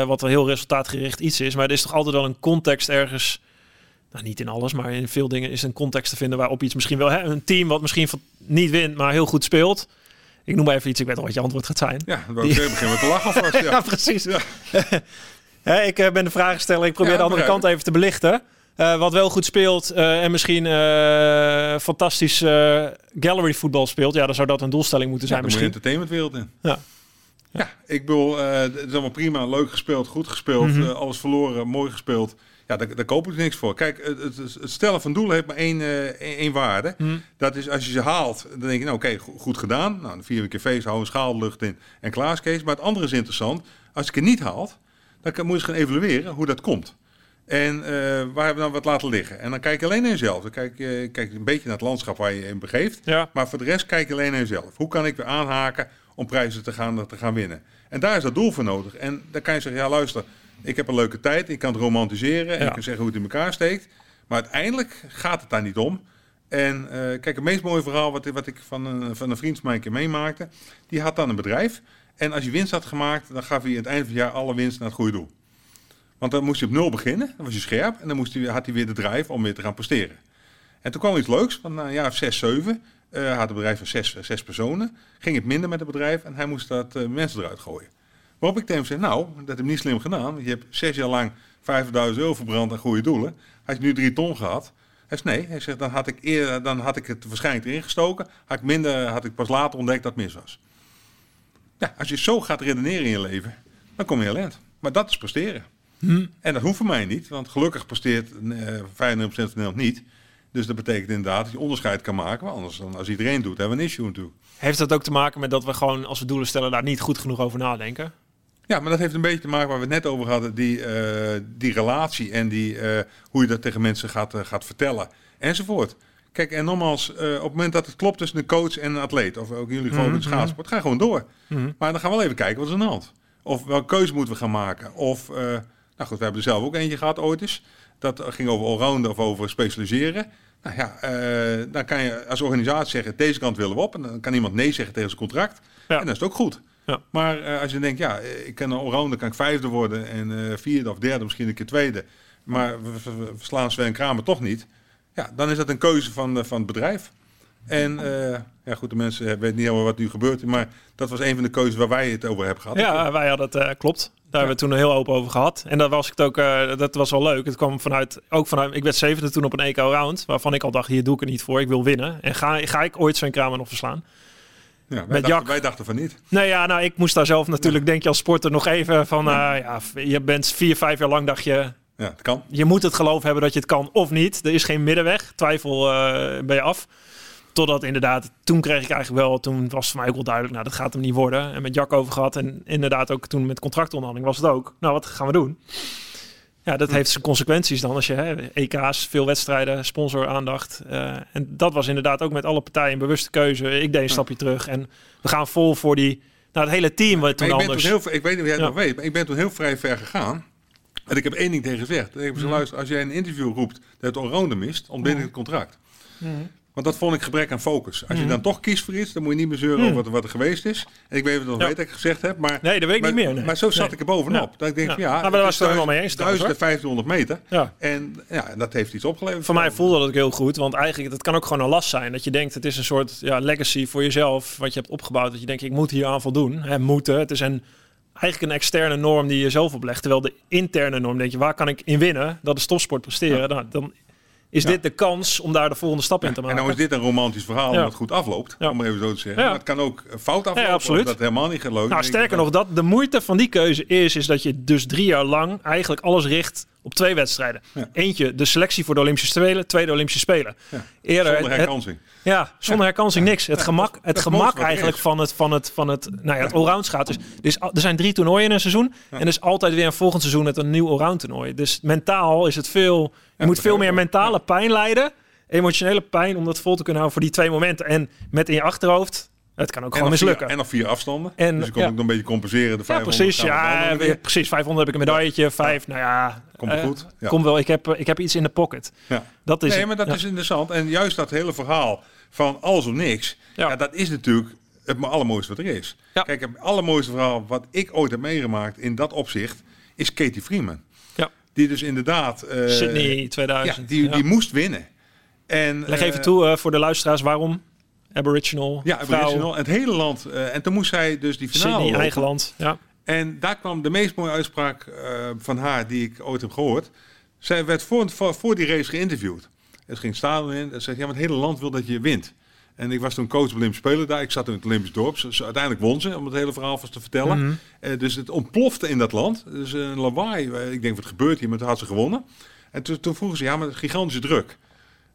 Eh, wat een heel resultaatgericht iets is. Maar er is toch altijd wel een context ergens. Nou, niet in alles, maar in veel dingen is een context te vinden waarop iets misschien wel... Hè, een team wat misschien van- niet wint, maar heel goed speelt. Ik noem maar even iets, ik weet al wat je antwoord gaat zijn. Ja, dan zeggen, beginnen we te lachen alvast. Ja. Ja, precies. Ik ben de vragensteller. Ik probeer de andere kant even te belichten. Eh, wat wel goed speelt eh, en misschien eh, fantastisch eh, gallery voetbal speelt. Ja, dan zou dat een doelstelling moeten Ja, zijn je misschien. entertainmentwereld in. Ja. Ja, ik bedoel, eh, het is allemaal prima, leuk gespeeld, goed gespeeld, Mhm. alles verloren, mooi gespeeld. Ja, daar, daar koop ik niks voor. Kijk, het, het, het stellen van doelen heeft maar één, eh, één, waarde. Hm. Dat is als je ze haalt, dan denk je, nou oké, go- goed gedaan. Nou, dan vier een keer feest, hou een schaal de lucht in en klaar is Kees. Maar het andere is interessant. Als ik het niet haalt, dan kan, moet je eens gaan evalueren hoe dat komt. En eh, waar hebben we dan wat laten liggen? En dan kijk je alleen naar jezelf. Dan kijk je kijk een beetje naar het landschap waar je je in begeeft. Ja, Maar voor de rest kijk je alleen naar jezelf. Hoe kan ik weer aanhaken om prijzen te gaan, te gaan winnen? En daar is dat doel voor nodig. En dan kan je zeggen, ja luister, ik heb een leuke tijd. Ik kan het romantiseren en Ja. ik kan zeggen hoe het in elkaar steekt. Maar uiteindelijk gaat het daar niet om. En eh, kijk, het meest mooie verhaal wat, wat ik van een, van een vriend van mij een keer meemaakte. Die had dan een bedrijf. En als je winst had gemaakt, dan gaf hij aan het eind van het jaar alle winst naar het goede doel. Want dan moest je op nul beginnen, dan was je scherp. En dan moest hij, had hij weer de drive om weer te gaan presteren. En toen kwam iets leuks, want na een jaar of zes, zeven uh, had het bedrijf van zes, zes personen. Ging het minder met het bedrijf en hij moest dat mensen eruit gooien. Waarop ik tegen hem zei, nou, dat heb je niet slim gedaan. Je hebt zes jaar lang 50.000 euro verbrand aan goede doelen. Had je nu drie ton gehad? Hij zei, nee. Hij zegt, dan had ik, eerder, dan had ik het waarschijnlijk erin gestoken. Had ik, minder, had ik pas later ontdekt dat het mis was. Ja, als je zo gaat redeneren in je leven, dan kom je heel. Maar dat is presteren. Hm. En dat hoeft voor mij niet, want gelukkig presteert uh, 95% van Nederland niet. Dus dat betekent inderdaad dat je onderscheid kan maken. Maar anders dan als iedereen doet, hebben we een issue natuurlijk. Heeft dat ook te maken met dat we gewoon, als we doelen stellen, daar niet goed genoeg over nadenken? Ja, maar dat heeft een beetje te maken waar we het net over hadden. Die, uh, die relatie en die, uh, hoe je dat tegen mensen gaat, uh, gaat vertellen. Enzovoort. Kijk, en nogmaals, op het moment dat het klopt tussen een coach en een atleet, of ook jullie gewoon mm -hmm. schaatsport, ga gewoon door. Mm -hmm. Maar dan gaan we wel even kijken wat is aan de hand. Of welke keuze moeten we gaan maken. Of, nou goed, we hebben er zelf ook eentje gehad ooit eens. Dat ging over allrounden of over specialiseren. Nou ja, uh, dan kan je als organisatie zeggen, deze kant willen we op. En dan kan iemand nee zeggen tegen zijn contract. Ja. En dat is ook goed. Ja. Maar uh, als je denkt, ja, ik kan een allrounder, kan ik vijfde worden. En uh, vierde of derde, misschien een keer tweede. Maar we, we, we Sven Kramer toch niet. Ja, dan is dat een keuze van, van het bedrijf. En ja, goed, de mensen weten niet helemaal wat nu gebeurt. Maar dat was een van de keuzes waar wij het over hebben gehad. Ja, wij hadden het, klopt. Daar hebben we toen heel open over gehad. En dat was ik ook, uh, dat was wel leuk. Het kwam vanuit, ook vanuit, ik werd zevende toen op een EK round, waarvan ik al dacht, hier doe ik het niet voor, ik wil winnen. En ga, ga ik ooit Sven Kramer nog verslaan? Ja, wij, Met dachten, wij dachten van niet. Nee, ja, nou, ik moest daar zelf natuurlijk, denk je als sporter, nog even van, uh, ja, je bent vier, vijf jaar lang, dacht je, ja, het kan. Je moet het geloof hebben dat je het kan of niet. Er is geen middenweg. Twijfel uh, ben je af. Totdat inderdaad, toen kreeg ik eigenlijk wel, toen was het voor mij ook wel duidelijk, nou dat gaat hem niet worden. En met Jack over gehad en inderdaad ook toen met contractonderhandeling was het ook. Nou, wat gaan we doen? Ja, dat heeft zijn consequenties dan als je hè, EK's, veel wedstrijden, sponsoraandacht. Uh, en dat was inderdaad ook met alle partijen een bewuste keuze. Ik deed een stapje terug en we gaan vol voor die, nou het hele team. Wat toen ik, anders... Toen heel, ik weet niet of jij het nog weet, maar ik ben toen heel vrij ver gegaan. En ik heb één ding tegen gezegd. Ik heb gezegd, luister, als jij een interview roept dat het allrounder mist, ontbind ik het contract. Mm. Want dat vond ik gebrek aan focus. Als je Mhm. dan toch kiest voor iets, dan moet je niet meer zeuren over wat, er- wat er geweest is. En ik weet het nog Ja. weet dat ik gezegd heb. Maar, Nee, dat weet ik maar, niet meer. nee. Maar zo zat Nee. ik er bovenop. Ja. Dat ik denk Ja. ja, Nou, maar daar was het is helemaal mee eens trouwens, 1500 meter. Ja. En ja, dat heeft iets opgeleverd. Voor mij voelde dat ook heel goed, want eigenlijk dat kan ook gewoon een last zijn. Dat je denkt, het is een soort ja, legacy voor jezelf, wat je hebt opgebouwd. Dat je denkt, ik moet hier aan voldoen. Hè, moeten. Het is een, eigenlijk een externe norm die je zelf oplegt. Terwijl de interne norm, denk je, waar kan ik in winnen? Dat is topsport presteren. Nou, dan is Ja. dit de kans om daar de volgende stap in te En maken. nou is dit een romantisch verhaal Ja. het goed afloopt. Ja. Om even zo te zeggen. Maar het kan ook fout aflopen. Ja, absoluut. Dat helemaal niet gelukt. Nou, sterker nog, dat de moeite van die keuze is, is dat je dus drie jaar lang eigenlijk alles richt op twee wedstrijden. Eentje, de selectie voor de Olympische Spelen. Tweede, Olympische Spelen. Eerder, Zonder het- herkansing. Ja, zonder herkansing niks. Het gemak, het dat gemak eigenlijk is. van het, van het, van het, nou ja, het allround gaat. Dus, dus er zijn drie toernooien in een seizoen. En er is altijd weer een volgend seizoen met een nieuw allround toernooi. Dus mentaal is het veel, je moet veel meer mentale pijn lijden. Emotionele pijn om dat vol te kunnen houden voor die twee momenten. En met in je achterhoofd, het kan ook En gewoon vier, mislukken. en nog vier afstanden. En, dus je kon ja. ook nog een beetje compenseren. De Ja, 500 precies. Ja, weer, precies. 500 heb ik een medailletje. Vijf, nou ja. Komt eh, goed. Ja. Kom wel. Ik heb, ik heb iets in de pocket. Ja. Dat is nee, maar dat Ja. is interessant. En juist dat hele verhaal van alles of niks. Ja. Ja. dat is natuurlijk het allermooiste wat er is. Ja. Kijk, het allermooiste verhaal wat ik ooit heb meegemaakt in dat opzicht is Katie Freeman. Die dus inderdaad... eh, Sydney Ja, 2000. die, Ja. die moest winnen. En, Leg eh, even toe eh, voor de luisteraars waarom. Aboriginal, Ja, vrouw, Aboriginal. En het hele land. eh, en toen moest zij dus die finale Sydney, eigen land. Ja. En daar kwam de meest mooie uitspraak eh, van haar die ik ooit heb gehoord. Zij werd voor, voor, voor die race geïnterviewd. Het ging staan in. En zei: Ja, maar het hele land wil dat je wint. En ik was toen coach op Olympische Spelen daar. Ik zat in het Olympisch dorp. Ze, uiteindelijk won ze, om het hele verhaal vast te vertellen. Mhm. Eh, dus het ontplofte in dat land. Dus een lawaai. Eh, Ik denk, wat gebeurt hier? Maar toen had ze gewonnen. En toen, toen vroegen ze, ja, maar gigantische druk.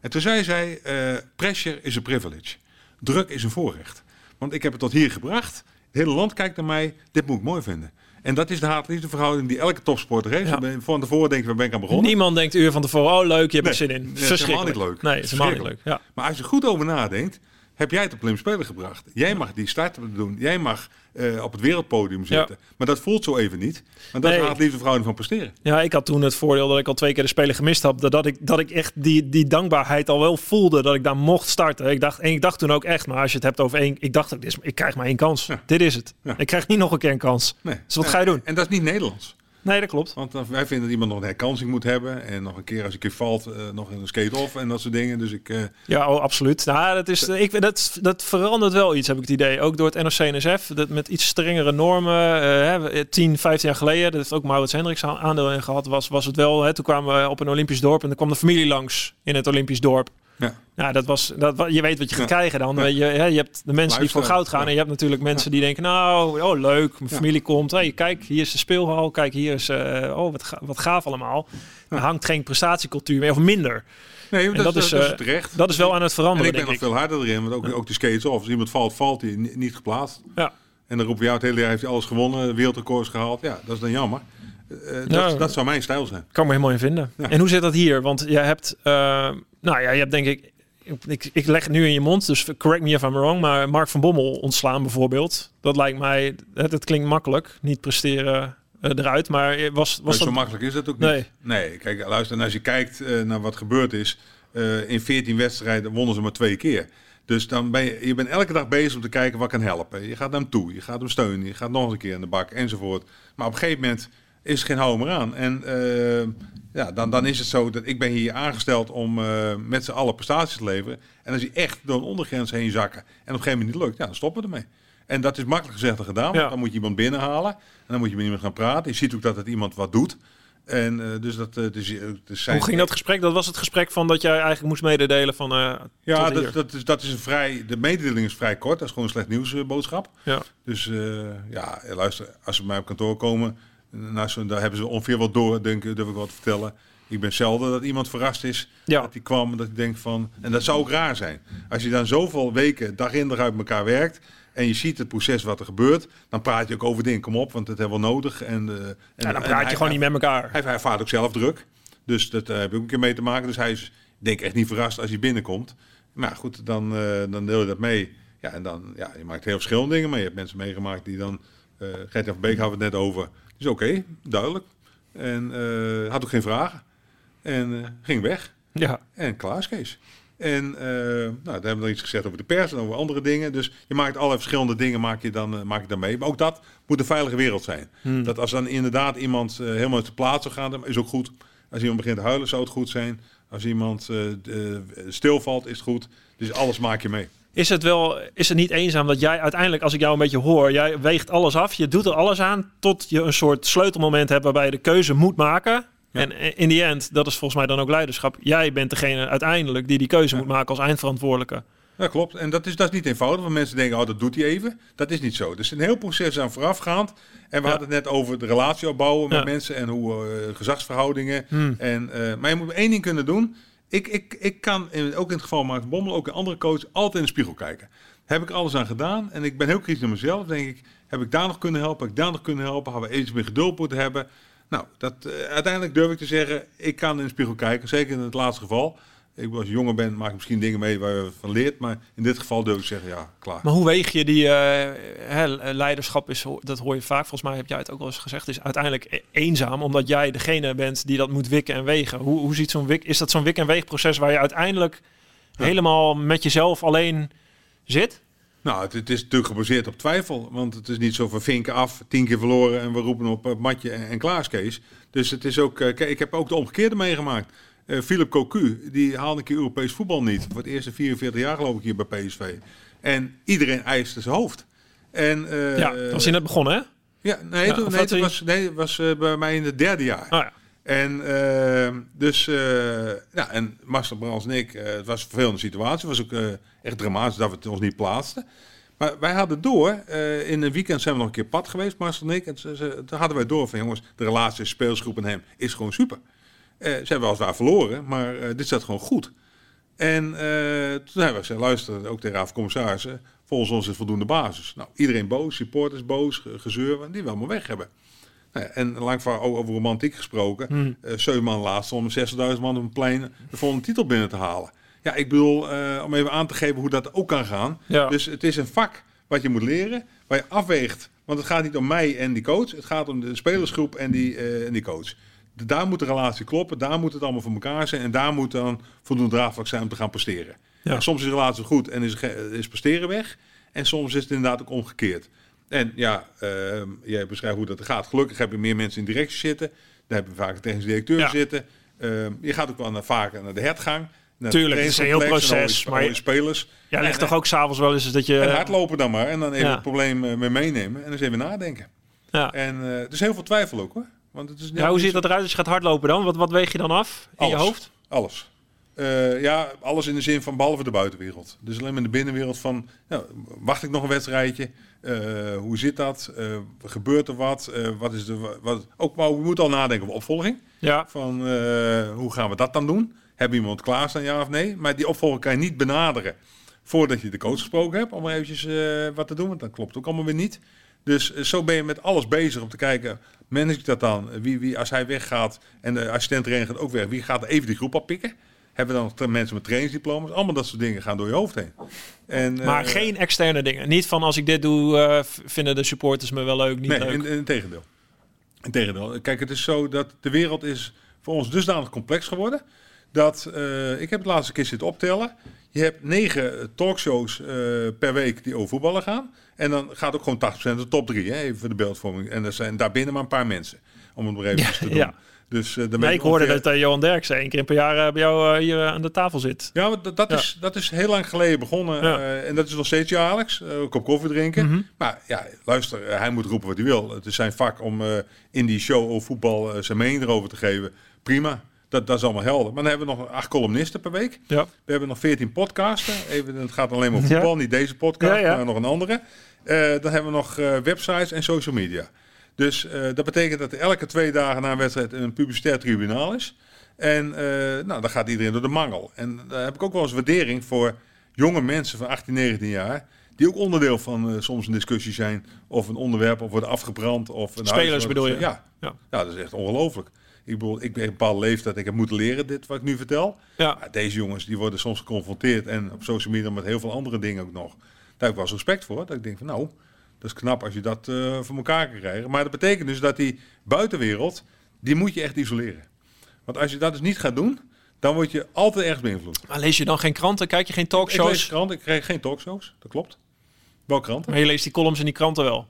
En toen zei zij, eh, pressure is a privilege. Druk is een voorrecht. Want ik heb het tot hier gebracht. Het hele land kijkt naar mij. Dit moet ik mooi vinden. En dat is de haat-liefde verhouding die elke topsporter heeft. Ja. Van tevoren denk je, waar ben ik aan begonnen? Niemand denkt uur van tevoren, oh leuk, je hebt er zin in. nee, het is helemaal niet leuk. Nee, het is helemaal niet leuk. Ja. Maar als je goed over nadenkt, heb jij het op Olympische Spelen gebracht. Jij mag die start doen. Jij mag eh, op het wereldpodium zitten. Maar dat voelt zo even niet. Maar dat Nee. is de haat-liefde verhouding van presteren. ja, ik had toen het voordeel dat ik al twee keer de Spelen gemist had. Dat, ik, dat ik echt die, die dankbaarheid al wel voelde dat ik daar mocht starten. Ik dacht, en ik dacht toen ook echt, maar als je het hebt over één... Ik dacht, ook, ik krijg maar één kans. Ja. Dit is het. Ja. Ik krijg niet nog een keer een kans. Nee. Dus wat ga je doen? En dat is niet Nederlands. Nee, dat klopt. Want dan, wij vinden dat iemand nog een herkansing moet hebben. En nog een keer als een keer valt, uh, nog een skate-off en dat soort dingen. Dus ik... Uh... Ja, oh, absoluut. Nou, dat, is, ik, dat, dat verandert wel iets, heb ik het idee. Ook door het NOC-NSF. Dat met iets strengere normen. Uh, 10, 15 jaar geleden, dat heeft ook Maurits Hendricks aandeel in gehad, was, was het wel. Hè, toen kwamen we op een Olympisch dorp en dan kwam de familie langs in het Olympisch dorp. Ja. Nou, dat was, dat, je weet wat je gaat krijgen dan. Je, je hebt de mensen die voor goud gaan. En je hebt natuurlijk mensen die denken, nou, oh leuk, mijn familie komt. Hey, kijk, hier is de speelhal. Kijk, hier is, uh, oh wat, wat gaaf allemaal. Er hangt geen prestatiecultuur meer, of minder. Nee, dat, dat, is, dat, is eh, terecht. Dat is wel aan het veranderen, En ik ben nog veel harder erin, want ook, ook de skates of Als iemand valt, valt hij niet geplaatst. Ja. En dan roepen jou het hele jaar heeft hij alles gewonnen, wereldrecords gehaald. Ja, dat is dan jammer. Uh, dat, dat, zou mijn stijl zijn. Kan me helemaal in vinden. En hoe zit dat hier? Want je hebt, uh, nou ja, je hebt denk ik ik, ik leg het nu in je mond, dus correct me if I'm wrong, maar Mark van Bommel ontslaan bijvoorbeeld. Dat lijkt mij, het, het klinkt makkelijk, niet presteren uh, eruit, maar was, was Zo makkelijk is dat ook niet. Nee, nee kijk, luister, en als je kijkt naar wat gebeurd is, in 14 wedstrijden wonnen ze maar twee keer. Dus dan ben je, je bent elke dag bezig om te kijken wat kan helpen. Je gaat naar hem toe, je gaat hem steunen, je gaat nog eens een keer in de bak enzovoort. Maar op een gegeven moment is geen hou meer aan. En ja, dan, dan is het zo dat ik ben hier aangesteld om uh, met z'n allen prestaties te leveren. En als je echt door een ondergrens heen zakken en op een gegeven moment niet lukt, ja, dan stoppen we ermee. En dat is makkelijk gezegd en gedaan. Dan moet je iemand binnenhalen en dan moet je met iemand gaan praten. Je ziet ook dat het iemand wat doet. En uh, dus dat uh, dus, dus Hoe ging dat gesprek? Dat was het gesprek van dat jij eigenlijk moest mededelen van. Uh, ja, dat, dat, is, dat is een vrij. De mededeling is vrij kort. Dat is gewoon een slecht nieuwsboodschap. ja. Dus ja, luister, als ze bij mij op kantoor komen nou, zo, daar hebben ze ongeveer wat door, denk ik, durf ik wat te vertellen. Ik ben zelden dat iemand verrast is ja. dat hij kwam en dat ik denk van... En dat zou ook raar zijn. Als je dan zoveel weken dag in dag uit elkaar werkt... en je ziet het proces wat er gebeurt... dan praat je ook over dingen. Kom op, want dat hebben we nodig. En, uh, en ja, dan praat je gewoon niet met elkaar. Hij, hij vaart ook zelf druk. Dus dat uh, heb ik ook een keer mee te maken. Dus hij is denk ik echt niet verrast als hij binnenkomt. Maar goed, dan, uh, dan deel je dat mee. Ja, en dan, ja, je maakt heel verschillende dingen mee. Je hebt mensen meegemaakt die dan... Uh, van Beek we het net over dus oké, duidelijk. En uh, had ook geen vragen. En uh, ging weg. Ja. En klaar is Kees. En uh, nou, daar hebben we nog iets gezegd over de pers en over andere dingen. Dus je maakt alle verschillende dingen maak je dan, maak je dan mee. Maar ook dat moet een veilige wereld zijn. Hmm. Dat als dan inderdaad iemand helemaal te plaatsen gaat, dan is ook goed. Als iemand begint te huilen, zou het goed zijn. Als iemand stilvalt, is het goed. Dus alles maak je mee. Is het wel, is het niet eenzaam dat jij uiteindelijk, als ik jou een beetje hoor, jij weegt alles af, je doet er alles aan tot je een soort sleutelmoment hebt waarbij je de keuze moet maken. En in die end, dat is volgens mij dan ook leiderschap. Jij bent degene uiteindelijk die die keuze moet maken als eindverantwoordelijke. Ja, klopt. En dat is, dat is niet eenvoudig. Want mensen denken, oh, dat doet hij even. Dat is niet zo. Is een heel proces aan voorafgaand. En we hadden het net over de relatie opbouwen met mensen en hoe uh, gezagsverhoudingen. Hmm. En, uh, maar je moet één ding kunnen doen. Ik, ik, ik kan, ook in het geval Mark Bommel, ook in andere coaches, altijd in de spiegel kijken. Heb ik alles aan gedaan en ik ben heel kritisch naar mezelf. Denk ik, heb ik daar nog kunnen helpen? Heb ik daar nog kunnen helpen? Hadden we iets meer geduld moeten hebben? Nou, dat, uh, uiteindelijk durf ik te zeggen, ik kan in de spiegel kijken. Zeker in het laatste geval. Ik, als je jonger bent, maak ik misschien dingen mee waar je van leert. Maar in dit geval durf ik zeggen, ja, klaar. Maar hoe weeg je die uh, leiderschap? Is, dat hoor je vaak. Volgens mij heb jij het ook wel eens gezegd. Is uiteindelijk e-, eenzaam, omdat jij degene bent die dat moet wikken en wegen. Hoe, hoe ziet zo'n wik? Is dat zo'n wik- en weegproces waar je uiteindelijk helemaal met jezelf alleen zit? Nou, het, het, is natuurlijk gebaseerd op twijfel. Want het is niet zo van vinken af, tien keer verloren en we roepen op uh, matje en, en. Dus het is ook, kijk, ik heb ook de omgekeerde meegemaakt. Uh, Philip Cocu, die haalde een keer Europees voetbal niet. Voor het eerste 44 jaar geloof ik hier bij PSV. En iedereen eiste zijn hoofd. En, uh, ja, was je net begonnen hè? Ja, nee, ja, toen, nee, het was, nee, was uh, bij mij in het derde jaar. Oh, ja. En dus, ja, en Marcel Brans en ik, het was een vervelende situatie. Het was ook echt dramatisch dat we het ons niet plaatsten. Maar wij hadden door, in een weekend zijn we nog een keer pad geweest, Marcel en ik. En toen hadden wij door van, jongens, de relatie speelsgroep en hem is gewoon super. Uh, ze hebben weliswaar verloren, maar uh, dit staat gewoon goed. En uh, toen hebben we gezegd, luister, ook tegen de commissarissen, volgens ons is voldoende basis. Nou, iedereen boos, supporters boos, gezeur, die we allemaal weg hebben. Nou en lang van over romantiek gesproken, zeven man laatst om 60.000 man op een plein de volgende titel binnen te halen. Ja, ik bedoel, om even aan te geven hoe dat ook kan gaan. Ja. Dus het is een vak wat je moet leren, waar je afweegt. Want het gaat niet om mij en die coach, het gaat om de spelersgroep en die, en die coach daar moet de relatie kloppen, daar moet het allemaal voor elkaar zijn en daar moet dan voldoende draagvlak zijn om te gaan presteren. Ja. Soms is de relatie goed en is, is presteren weg en soms is het inderdaad ook omgekeerd. En ja, ehm, jij beschrijft hoe dat gaat. Gelukkig heb je meer mensen in directie zitten. Daar hebben we vaak een technisch directeur Ja. zitten. Ehm, je gaat ook wel naar, vaker naar de hertgang. Naar Tuurlijk, het is een heel proces, maar je- spelers. En- ligt toch ook s'avonds wel eens dat je... En hardlopen dan maar. En dan even Ja. het probleem eh, mee meenemen. En eens even nadenken. ja. En eh, er is heel veel twijfel ook hoor. Want het is Ja, hoe ziet dat eruit als je gaat hardlopen dan? Wat, wat weeg je dan af in je hoofd? Alles. Eh, ja, alles in de zin van behalve de buitenwereld. Dus alleen maar in de binnenwereld van, nou, wacht ik nog een wedstrijdje? Eh, hoe zit dat? Eh, gebeurt er wat? Wat is de, wat, ook maar, we moeten al nadenken over opvolging. Ja, Van hoe gaan we dat dan doen? Hebben iemand klaarstaan, ja of nee? Maar die opvolging kan je niet benaderen voordat je de coach gesproken hebt. Om eventjes wat te doen, want dat klopt ook allemaal weer niet. Dus zo ben je met alles bezig om te kijken, manage ik dat dan? Wie, wie, als hij weggaat en de assistent trainer gaat ook weg, wie gaat even die groep oppikken? Hebben we dan mensen met trainingsdiploma's? Allemaal dat soort dingen gaan door je hoofd heen. En, maar eh, geen externe dingen. Niet van als ik dit doe, eh, vinden de supporters me wel leuk, niet Nee, leuk. in, in tegendeel. In tegendeel. Kijk, het is zo dat de wereld is voor ons dusdanig complex geworden. Dat eh, ik heb het laatste keer zitten optellen. Je hebt negen talkshows eh, per week die over voetballen gaan. En dan gaat ook gewoon 80% de top drie, hè, even voor de beeldvorming. En er zijn daarbinnen maar een paar mensen. Om het maar even Ja, te doen. ja. Dus, eh, ben Nee, ik hoorde ongeveer- dat eh, Johan Derksen één keer per jaar eh, bij jou eh, hier eh, aan de tafel zit. Ja, maar dat, dat, Ja. Is, dat is heel lang geleden begonnen. Ja. eh, en dat is nog steeds jaarlijks. eh, een kop koffie drinken. Mhm. Maar ja, luister, eh, hij moet roepen wat hij wil. Het is zijn vak om eh, in die show over voetbal eh, zijn mening erover te geven. Prima, dat, dat is allemaal helder. Maar dan hebben we nog acht columnisten per week. Ja. We hebben nog veertien podcasten. Even, het gaat alleen maar over Ja. voetbal, niet deze podcast, Ja, maar nog een andere. Eh, dan hebben we nog eh, websites en social media. Dus eh, dat betekent dat er elke twee dagen na een wedstrijd een publicitair tribunaal is. En nou, dan gaat iedereen door de mangel. En daar heb ik ook wel eens waardering voor jonge mensen van 18, 19 jaar. Die ook onderdeel van soms een discussie zijn. Of een onderwerp of worden afgebrand. Of een Spelers bedoel je? Ja. Ja. ja, dat is echt ongelooflijk. Ik bedoel, ik ben een bepaalde leeftijd. Ik heb moeten leren dit wat ik nu vertel. Ja. Maar deze jongens die worden soms geconfronteerd. En op social media met heel veel andere dingen ook nog. Daar heb ik wel eens respect voor. Dat ik denk van nou, dat is knap als je dat eh, voor elkaar kan krijgen. Maar dat betekent dus dat die buitenwereld, die moet je echt isoleren. Want als je dat dus niet gaat doen, dan word je altijd ergens beïnvloed. Maar lees je dan geen kranten? Kijk je geen Ik lees talkshows? kranten, ik krijg geen talkshows, dat klopt. Wel kranten. Maar je leest die columns in die kranten wel.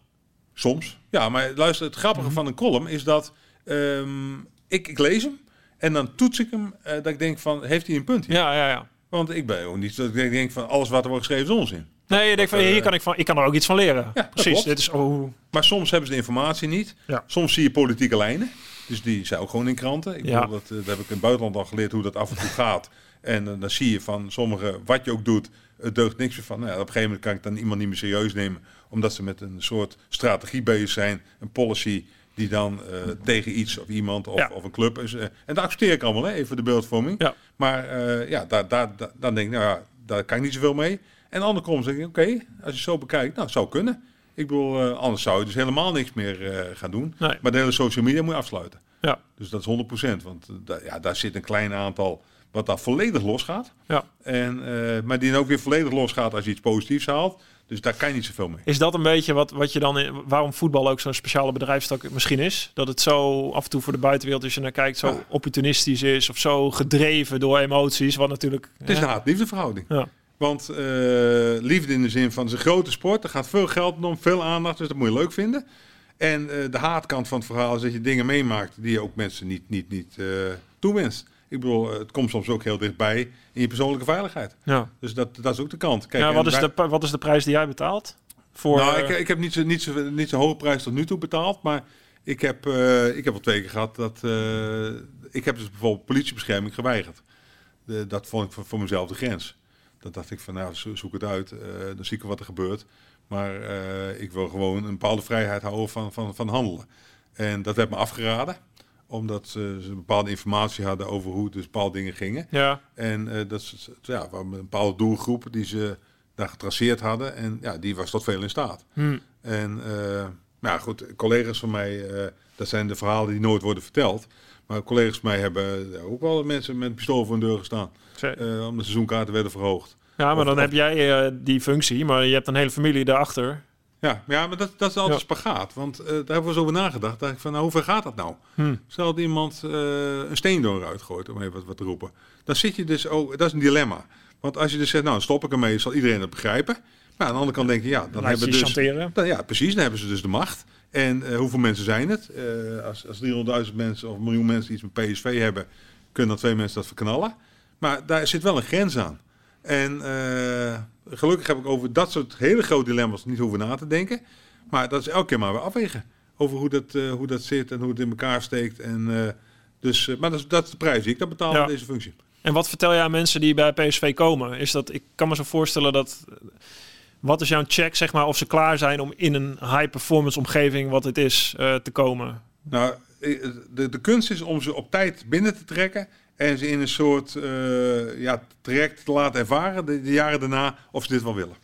Soms. Ja, maar luister, het grappige van een column is dat ehm, ik, ik lees hem en dan toets ik hem eh, dat ik denk van, heeft hij een punt hier? Ja, ja, ja. Want ik ben ook niet, dat ik denk van, alles wat er wordt geschreven is onzin. Nee, je denkt van, eh, hier kan ik, van, ik kan er ook iets van leren. dat Precies, dit is... Oh, Maar soms hebben ze de informatie niet. Ja. Soms zie je politieke lijnen. Dus die zijn ook gewoon in kranten. Ik Ja. bedoel, dat, eh, dat heb ik in het buitenland al geleerd hoe dat af en toe gaat. En dan zie je van sommige, wat je ook doet, het deugt niks meer van. Nou ja, op een gegeven moment kan ik dan iemand niet meer serieus nemen. Omdat ze met een soort strategie bezig zijn. Een policy die dan eh, tegen iets of iemand of, Ja. of een club is. eh, en dat accepteer ik allemaal, hè, even de beeldvorming. Ja. Maar eh, ja, daar, daar, daar- dan denk ik, nou ja, daar kan ik niet zoveel mee. En de andere kant zeg ik, oké, als je zo bekijkt, nou, het zou kunnen. Ik bedoel, anders zou je dus helemaal niks meer gaan doen. Nee. Maar de hele social media moet je afsluiten. ja, Dus dat is 100%. Want ja, daar zit een klein aantal wat daar volledig losgaat. ja. En, maar die dan ook weer volledig losgaat als je iets positiefs haalt. Dus daar kan je niet zoveel mee. Is dat een beetje wat, wat je dan... in- waarom voetbal ook zo'n speciale bedrijfstak misschien is? Dat het zo af en toe voor de buitenwereld, als je naar kijkt, zo Ja. opportunistisch is... of zo gedreven door emoties, wat natuurlijk... Het is hè? een haat-liefde verhouding. Ja. Want eh, liefde in de zin van het is een grote sport. Er gaat veel geld om, veel aandacht. Dus dat moet je leuk vinden. En eh, de haatkant van het verhaal is dat je dingen meemaakt die je ook mensen niet, niet, niet toewenst. Ik bedoel, het komt soms ook heel dichtbij in je persoonlijke veiligheid. Ja. Dus dat, dat is ook de kant. Kijk, ja, wat, is wij- de, wat is de prijs die jij betaalt? Voor, nou, eh, ik, ik heb niet zo'n niet zo, niet zo hoge prijs tot nu toe betaald. Maar ik heb, eh, ik heb al twee keer gehad dat... eh, ik heb dus bijvoorbeeld politiebescherming geweigerd. De, dat vond ik voor, voor mezelf de grens. Dat dacht ik van, nou, zo- zoek het uit. eh, dan zie ik wat er gebeurt. Maar eh, ik wil gewoon een bepaalde vrijheid houden van, van, van handelen. En dat werd me afgeraden. Omdat ze, ze bepaalde informatie hadden over hoe dus bepaalde dingen gingen. ja, En eh, dat is ja, een bepaalde doelgroep die ze daar getraceerd hadden. En ja, die was tot veel in staat. hm, En uh, nou goed, collega's van mij, uh, dat zijn de verhalen die nooit worden verteld. Maar collega's van mij hebben ook wel mensen met een pistool voor een deur gestaan. Uh, omdat de seizoenkaarten werden verhoogd. Ja, maar Of- dan of- heb jij uh, die functie, maar je hebt een hele familie daarachter. Ja, ja maar dat, dat is altijd Ja. spagaat. Want uh, daar hebben we eens over nagedacht. dacht ik van, nou, hoe ver gaat dat nou? Hm. Stel dat iemand uh, een steen door eruit gooit, om even wat, wat te roepen. Dan zit je dus ook, dat is een dilemma. Want als je dus zegt, nou, dan stop ik ermee, zal iedereen het begrijpen. Maar aan de andere kant denk je, ja, dan hebben je dus... Dan, ja, precies. Dan hebben ze dus de macht. En eh, hoeveel mensen zijn het? Eh, als als 300.000 mensen of een miljoen mensen iets met PSV hebben, kunnen dan twee mensen dat verknallen. Maar daar zit wel een grens aan. En eh, gelukkig heb ik over dat soort hele grote dilemma's niet hoeven na te denken. Maar dat is elke keer maar weer afwegen. Over hoe dat, eh, hoe dat zit en hoe het in elkaar steekt. En, eh, dus, eh, maar dat is, dat is de prijs die ik dat betaal Ja. voor deze functie. En wat vertel je aan mensen die bij PSV komen? Is dat, ik kan me zo voorstellen dat... Wat is jouw check, zeg maar, of ze klaar zijn om in een high-performance omgeving, wat het is, te komen? Nou, de, de kunst is om ze op tijd binnen te trekken en ze in een soort eh, ja, traject te laten ervaren de, de jaren daarna of ze dit wel willen.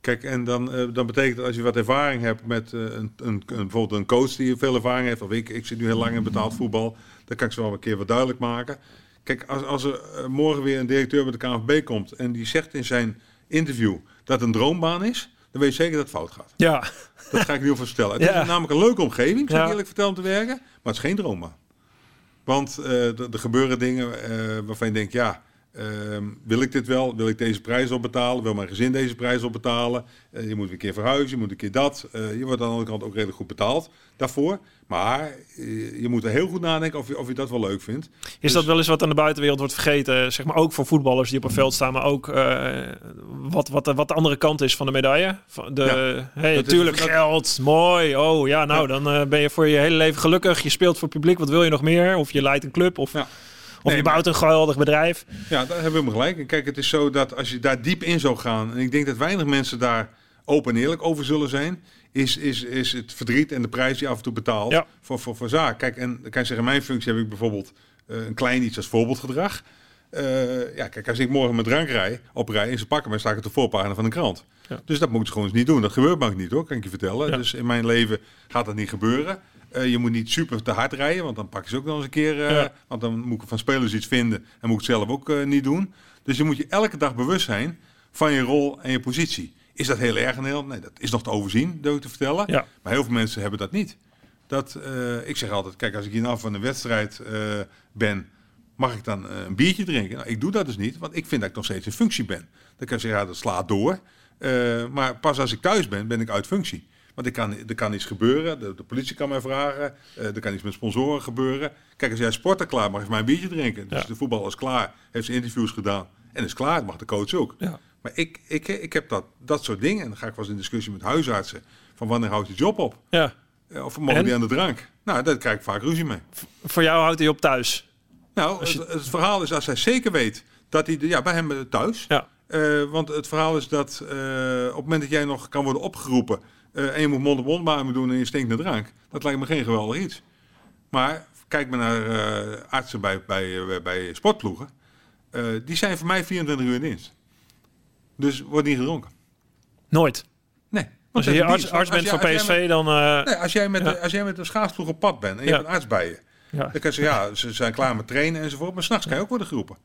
Kijk, en dan, eh, dan betekent dat als je wat ervaring hebt met eh, een, een, bijvoorbeeld een coach die veel ervaring heeft, of ik, ik zit nu heel lang in betaald voetbal, dan kan ik ze wel een keer wat duidelijk maken. Kijk, als, als er morgen weer een directeur met de KNVB komt en die zegt in zijn interview dat het een droombaan is, dan weet je zeker dat het fout gaat. Ja, Dat ga ik nu voor vertellen. Het Ja. is namelijk een leuke omgeving, zou ik Ja. eerlijk vertellen, om te werken. Maar het is geen droombaan. Want eh, er gebeuren dingen eh, waarvan je denkt, ja, ehm, wil ik dit wel? Wil ik deze prijs opbetalen? Wil mijn gezin deze prijs opbetalen? Eh, je moet een keer verhuizen, je moet een keer dat. Eh, je wordt aan de andere kant ook redelijk goed betaald daarvoor. Maar eh, je moet er heel goed nadenken of je, of je dat wel leuk vindt. is Dus- dat wel eens wat aan de buitenwereld wordt vergeten? Zeg maar ook voor voetballers die op een veld staan, maar ook wat, wat, de- wat de andere kant is van de medaille. Van de, hey, is- natuurlijk dat- geld, mooi. Oh ja, nou dan ben je voor je hele leven gelukkig. Je speelt voor het publiek, wat wil je nog meer? Of je leidt een club, of, Ja. Of Nee, je bouwt een geweldig bedrijf. Ja, daar hebben we hem gelijk. En kijk, het is zo dat als je daar diep in zou gaan, en ik denk dat weinig mensen daar open en eerlijk over zullen zijn, is, is, is het verdriet en de prijs die af en toe betaalt Ja. voor, voor, voor zaak. Kijk, en dan kan je zeggen, in mijn functie heb ik bijvoorbeeld eh, een klein iets als voorbeeldgedrag. Eh, ja, kijk, als ik morgen met drank rij, op rij en ze pakken mij, sta ik op de voorpagina van een krant. Ja. Dus dat moeten ze gewoon eens niet doen. Dat gebeurt maar ook niet hoor, kan ik je vertellen. Ja. Dus in mijn leven gaat dat niet gebeuren. Eh, je moet niet super te hard rijden, want dan pakken ze ook nog eens een keer. eh, Ja. Want dan moet ik van spelers iets vinden en moet ik het zelf ook eh, niet doen. Dus je moet je elke dag bewust zijn van je rol en je positie. Is dat heel erg in Nederland? Nee, dat is nog te overzien, durf ik te vertellen. Ja. Maar heel veel mensen hebben dat niet. Dat, ik zeg altijd, kijk, als ik hier af van een wedstrijd ben, mag ik dan een biertje drinken? Nou, ik doe dat dus niet, want ik vind dat ik nog steeds in functie ben. Dan kan je zeggen, ja, dat slaat door. Maar pas als ik thuis ben, ben ik uit functie. Want ik kan, er kan iets gebeuren, de, de politie kan mij vragen, eh, er kan iets met sponsoren gebeuren. Kijk, als jij sporter klaar mag, even mijn biertje drinken. Dus Ja. de voetbal is klaar, heeft zijn interviews gedaan en is klaar, dat mag de coach ook. Ja. Maar ik, ik, ik heb dat, dat soort dingen, en dan ga ik wel eens in discussie met huisartsen, van wanneer houdt je job op? Ja. Eh, Of mogen En? die aan de drank? Nou, daar krijg ik vaak ruzie mee. Voor jou houdt hij op thuis. Nou, je- het, het verhaal is als hij zeker weet dat hij... Ja, bij hem eh, thuis. Ja. Want het verhaal is dat op het moment dat jij nog kan worden opgeroepen... eh, en je moet mond-op-mond doen en je stinkt naar drank... dat lijkt me geen geweldig iets. Maar kijk maar naar eh, artsen bij, bij, eh, bij sportploegen. Die zijn voor mij 24 uur in dienst. Dus wordt niet gedronken. Nooit. Nee. Als je arts, arts bent van PSV, dan... Nee, als jij met, Ja. als jij met een schaatsploeg op pad bent en je Ja. hebt een arts bij je... ja. Dan kan je zeggen, ja, ze zijn klaar met trainen enzovoort. Maar s'nachts kan je ook worden geroepen.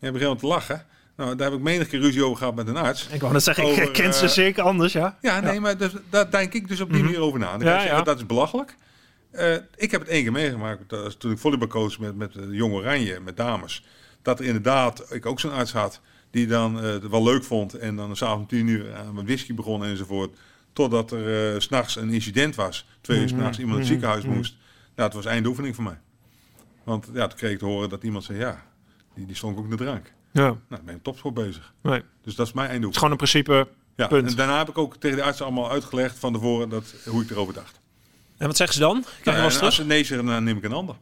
Je begint te lachen. Nou, daar heb ik menig keer ruzie over gehad met een arts. Ik wou net zeggen, ik herken ze eh, zeker anders, ja. Ja, nee, maar dus, daar denk ik dus op die manier over na. Dan kan Ja, je zeggen, ja. dat is belachelijk. Eh, ik heb het één keer meegemaakt dat, toen ik volleybalcoach met, met de Jong Oranje, met dames. Dat er inderdaad, ik ook zo'n arts had, die dan eh, het wel leuk vond. En dan s'avonds tien uur aan mijn whisky begon enzovoort. Totdat er eh, s s'nachts een incident was. Twee uur Mhm, s'nachts iemand in het mhm, ziekenhuis mhm. moest. Nou, het was einde oefening voor mij. Want ja, toen kreeg ik te horen dat iemand zei, ja, die, die stond ook in de drank. Ja, Nou, ben je topsport bezig. nee. Het Dus dat is mijn is eindoefening. gewoon een principe. Ja, punt. en daarna heb ik ook tegen de artsen allemaal uitgelegd van tevoren dat, hoe ik erover dacht. En wat zeggen ze dan? Krijg je Nou, als terug? ze nee zeggen, dan neem ik een ander.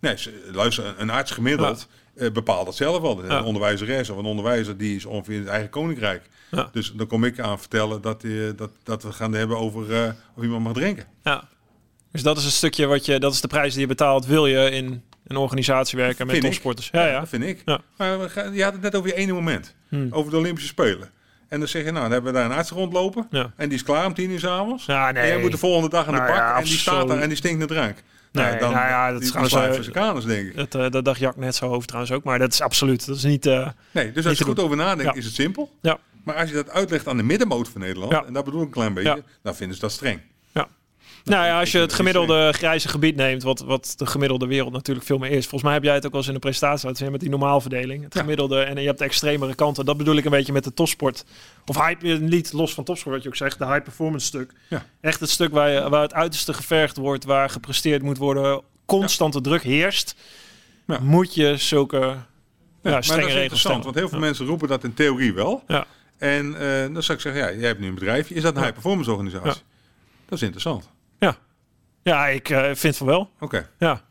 Nee, ze- luister, een- arts gemiddeld eh, bepaalt dat zelf. Ja. Een onderwijzeres of een onderwijzer die is ongeveer in het eigen koninkrijk. Ja. Dus dan kom ik aan vertellen dat, eh, dat, dat we gaan hebben over eh, of iemand mag drinken. Ja. Dus dat is een stukje wat je, dat is de prijs die je betaalt. Wil je in een organisatie werken met Vind topsporters? Ja, ja. Dat vind ik. Ja. Maar we gaan- je had het net over je ene moment. Hmm. Over de Olympische Spelen. En dan zeg je, nou, dan hebben we daar een arts rondlopen. Ja. En die is klaar om tien uur s'avonds. Ja, En nee. jij moet de volgende dag aan de Nou bak. en die staat daar en die stinkt naar drank. Nee, nou, dan, nou ja, dat is denk ik. Dat, eh, dat dacht Jak net zo over trouwens ook. Maar dat is absoluut. Dat is niet... eh, Nee, dus als je goed over nadenkt, is het simpel. Ja. Maar als je dat uitlegt aan de middenmoot van Nederland, Ja. en dat bedoel ik een klein beetje, dan vinden ze dat streng. Nou ja, als je het gemiddelde grijze gebied neemt, wat, wat de gemiddelde wereld natuurlijk veel meer is. Volgens mij heb jij het ook wel eens in de presentatie laten zien met die normaalverdeling. Het Ja. gemiddelde en je hebt de extremere kanten. Dat bedoel ik een beetje met de topsport. Of hype, niet los van topsport wat je ook zegt, de high performance stuk. Ja. Echt het stuk waar, je, waar het uiterste gevergd wordt, waar gepresteerd moet worden, constante druk heerst. Ja. Moet je zulke ja, maar strenge dat is regels interessant, want heel veel Ja. mensen roepen dat in theorie wel. Ja. En eh, dan zou ik zeggen, ja, jij hebt nu een bedrijfje. Is dat een high-performance organisatie? Dat is interessant. Ja, ik eh, vind van wel. Oké. Ja.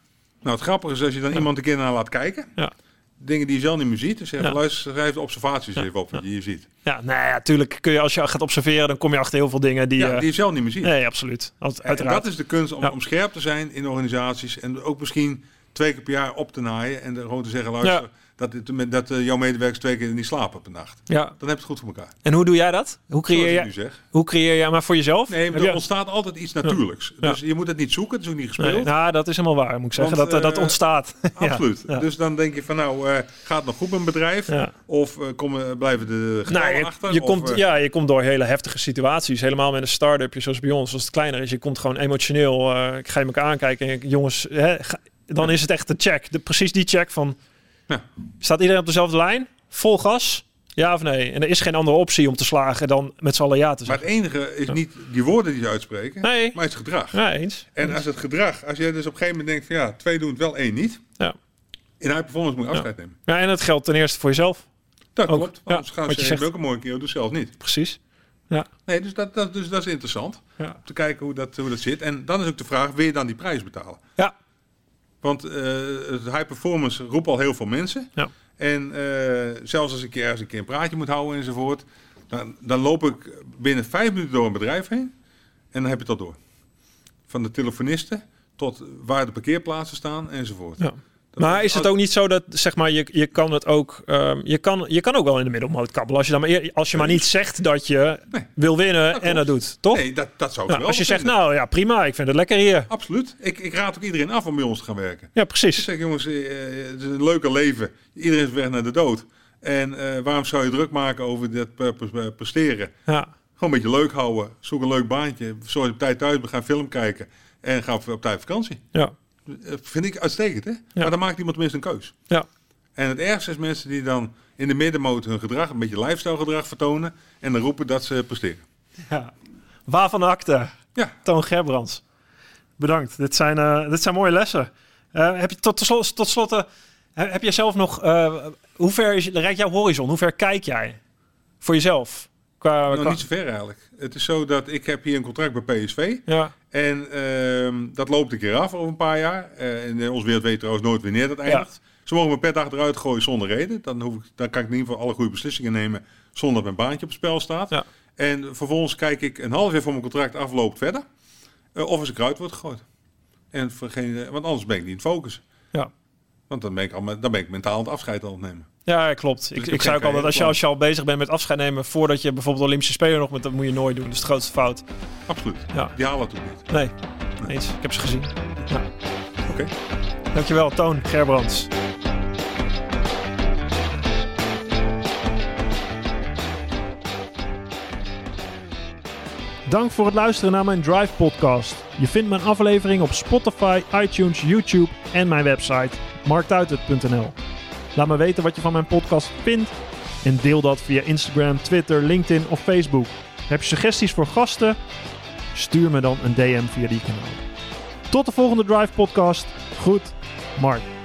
Nou, het grappige is als je dan iemand een keer naar laat kijken. Ja. Dingen die je zelf niet meer ziet. Dus zeg, Ja. luister, schrijf de observaties Ja. even op wat je hier ziet. Ja, nou ja, tuurlijk kun je als je gaat observeren, dan kom je achter heel veel dingen die. Ja, die je zelf niet meer ziet. Nee, absoluut. En dat is de kunst om, om scherp te zijn in organisaties. En ook misschien twee keer per jaar op te naaien. En gewoon te zeggen, luister. Dat, het- dat eh, jouw medewerkers twee keer niet slapen per nacht. Ja. Dan heb je het goed voor elkaar. En hoe doe jij dat? Hoe creëer nu zeg. hoe creëer jij maar voor jezelf? Nee, er je- ontstaat altijd iets natuurlijks. Ja. Dus je moet het niet zoeken. Het is ook niet gespeeld. Nee, nou, dat is helemaal waar, moet ik zeggen. Want, dat, dat eh, ontstaat. Absoluut. ja. Dus dan denk je van nou, eh, gaat het nog goed met een bedrijf? Ja. Of komen, blijven de Nou, je, achter? je Of, komt, ja, je komt door hele heftige situaties. Helemaal met een start-upje zoals bij ons, als het kleiner is. Je komt gewoon emotioneel. ik ga je elkaar aankijken en je- jongens, hè, ga- dan is het echt de check. De, precies die check van, Ja. staat iedereen op dezelfde lijn? Vol gas? Ja of nee? En er is geen andere optie om te slagen dan met z'n allen ja te Maar zeggen. het enige is niet die woorden die je uitspreken, Nee. maar het gedrag. Ja, eens. En als het gedrag, als je dus op een gegeven moment denkt van ja, twee doen het wel, één niet. Ja. In high performance moet je afscheid nemen. Ja, en dat geldt ten eerste voor jezelf. Dat Ook, klopt. ja, Anders gaan ze zegt. ook een mooie keer, het zelf niet. Precies. Nee, dus dat, dat, dus dat is interessant. Ja. Om te kijken hoe dat, hoe dat zit. En dan is ook de vraag, wil je dan die prijs betalen? Ja. Want eh, het high performance roept al heel veel mensen. Ja. En eh, zelfs als ik ergens een keer een praatje moet houden enzovoort, dan, dan loop ik binnen vijf minuten door een bedrijf heen en dan heb je al door. Van de telefonisten tot waar de parkeerplaatsen staan enzovoort. Ja. Maar is het ook niet zo dat, zeg maar, je, je kan het ook, ehm, je, kan, je kan ook wel in de middelmoot kabbelen. Als je, dan maar, als je maar niet zegt dat je Nee. wil winnen Dat en dat doet, toch? Nee, dat, dat zou ik wel als je zegt, nou ja, prima, ik vind het lekker hier. Absoluut. Ik, ik raad ook iedereen af om bij ons te gaan werken. Ja, Ik precies. zeg, jongens, eh, het is een leuke leven. Iedereen is weg naar de dood. En eh, waarom zou je druk maken over dat pre- pre- presteren? Ja, Gewoon een beetje leuk houden. Zoek een leuk baantje. Zorg je op tijd thuis bent. Ga een film kijken. En ga op, tijd vakantie. ja, vind ik uitstekend, hè? Maar dan maakt iemand tenminste een keus. ja. En het ergste is mensen die dan in de middenmoot hun gedrag, een beetje lifestyle gedrag vertonen. En dan roepen dat ze presteren. ja. Waarvan acte? Ja. Toon Gerbrands. Bedankt. Dit zijn, eh, dit zijn mooie lessen. Eh, heb je tot, tot, slot, tot slot, eh, heb je zelf nog, eh, hoe ver is, reikt jouw horizon? Hoe ver kijk jij voor jezelf? Qua, Nog qua- niet zo ver eigenlijk. Het is zo dat ik heb hier een contract bij PSV. ja, En ehm, dat loopt een keer af over een paar jaar. Eh en in onze wereld weet trouwens nooit wanneer dat eindigt. Ze mogen mijn pet achteruit gooien zonder reden. Dan, hoef ik, dan kan ik in ieder geval alle goede beslissingen nemen zonder dat mijn baantje op het spel staat. Ja. En vervolgens kijk ik een half jaar voor mijn contract afloopt verder. eh, of er een kruid wordt gegooid. En voor geen, want anders ben ik niet in focus. ja. Want dan ben ik, al, dan ben ik mentaal het afscheid aan het nemen. Ja, klopt. ik ik, ik zei ook altijd, als je, als je al bezig bent met afscheid nemen voordat je bijvoorbeeld Olympische Spelen nog met, dat moet je nooit doen. Dat is de grootste fout. Absoluut. Ja. Die halen het ook niet. Nee, eens. Ik heb ze gezien. Ja. Oké. Dankjewel, Toon Gerbrands. Dank voor het luisteren naar mijn Drive podcast. Je vindt mijn aflevering op Spotify, iTunes, YouTube en mijn website marktuitert.nl. Laat me weten wat je van mijn podcast vindt en deel dat via Instagram, Twitter, LinkedIn of Facebook. Heb je suggesties voor gasten? Stuur me dan een DM via die kanaal. Tot de volgende Drive podcast. Goed, Mark.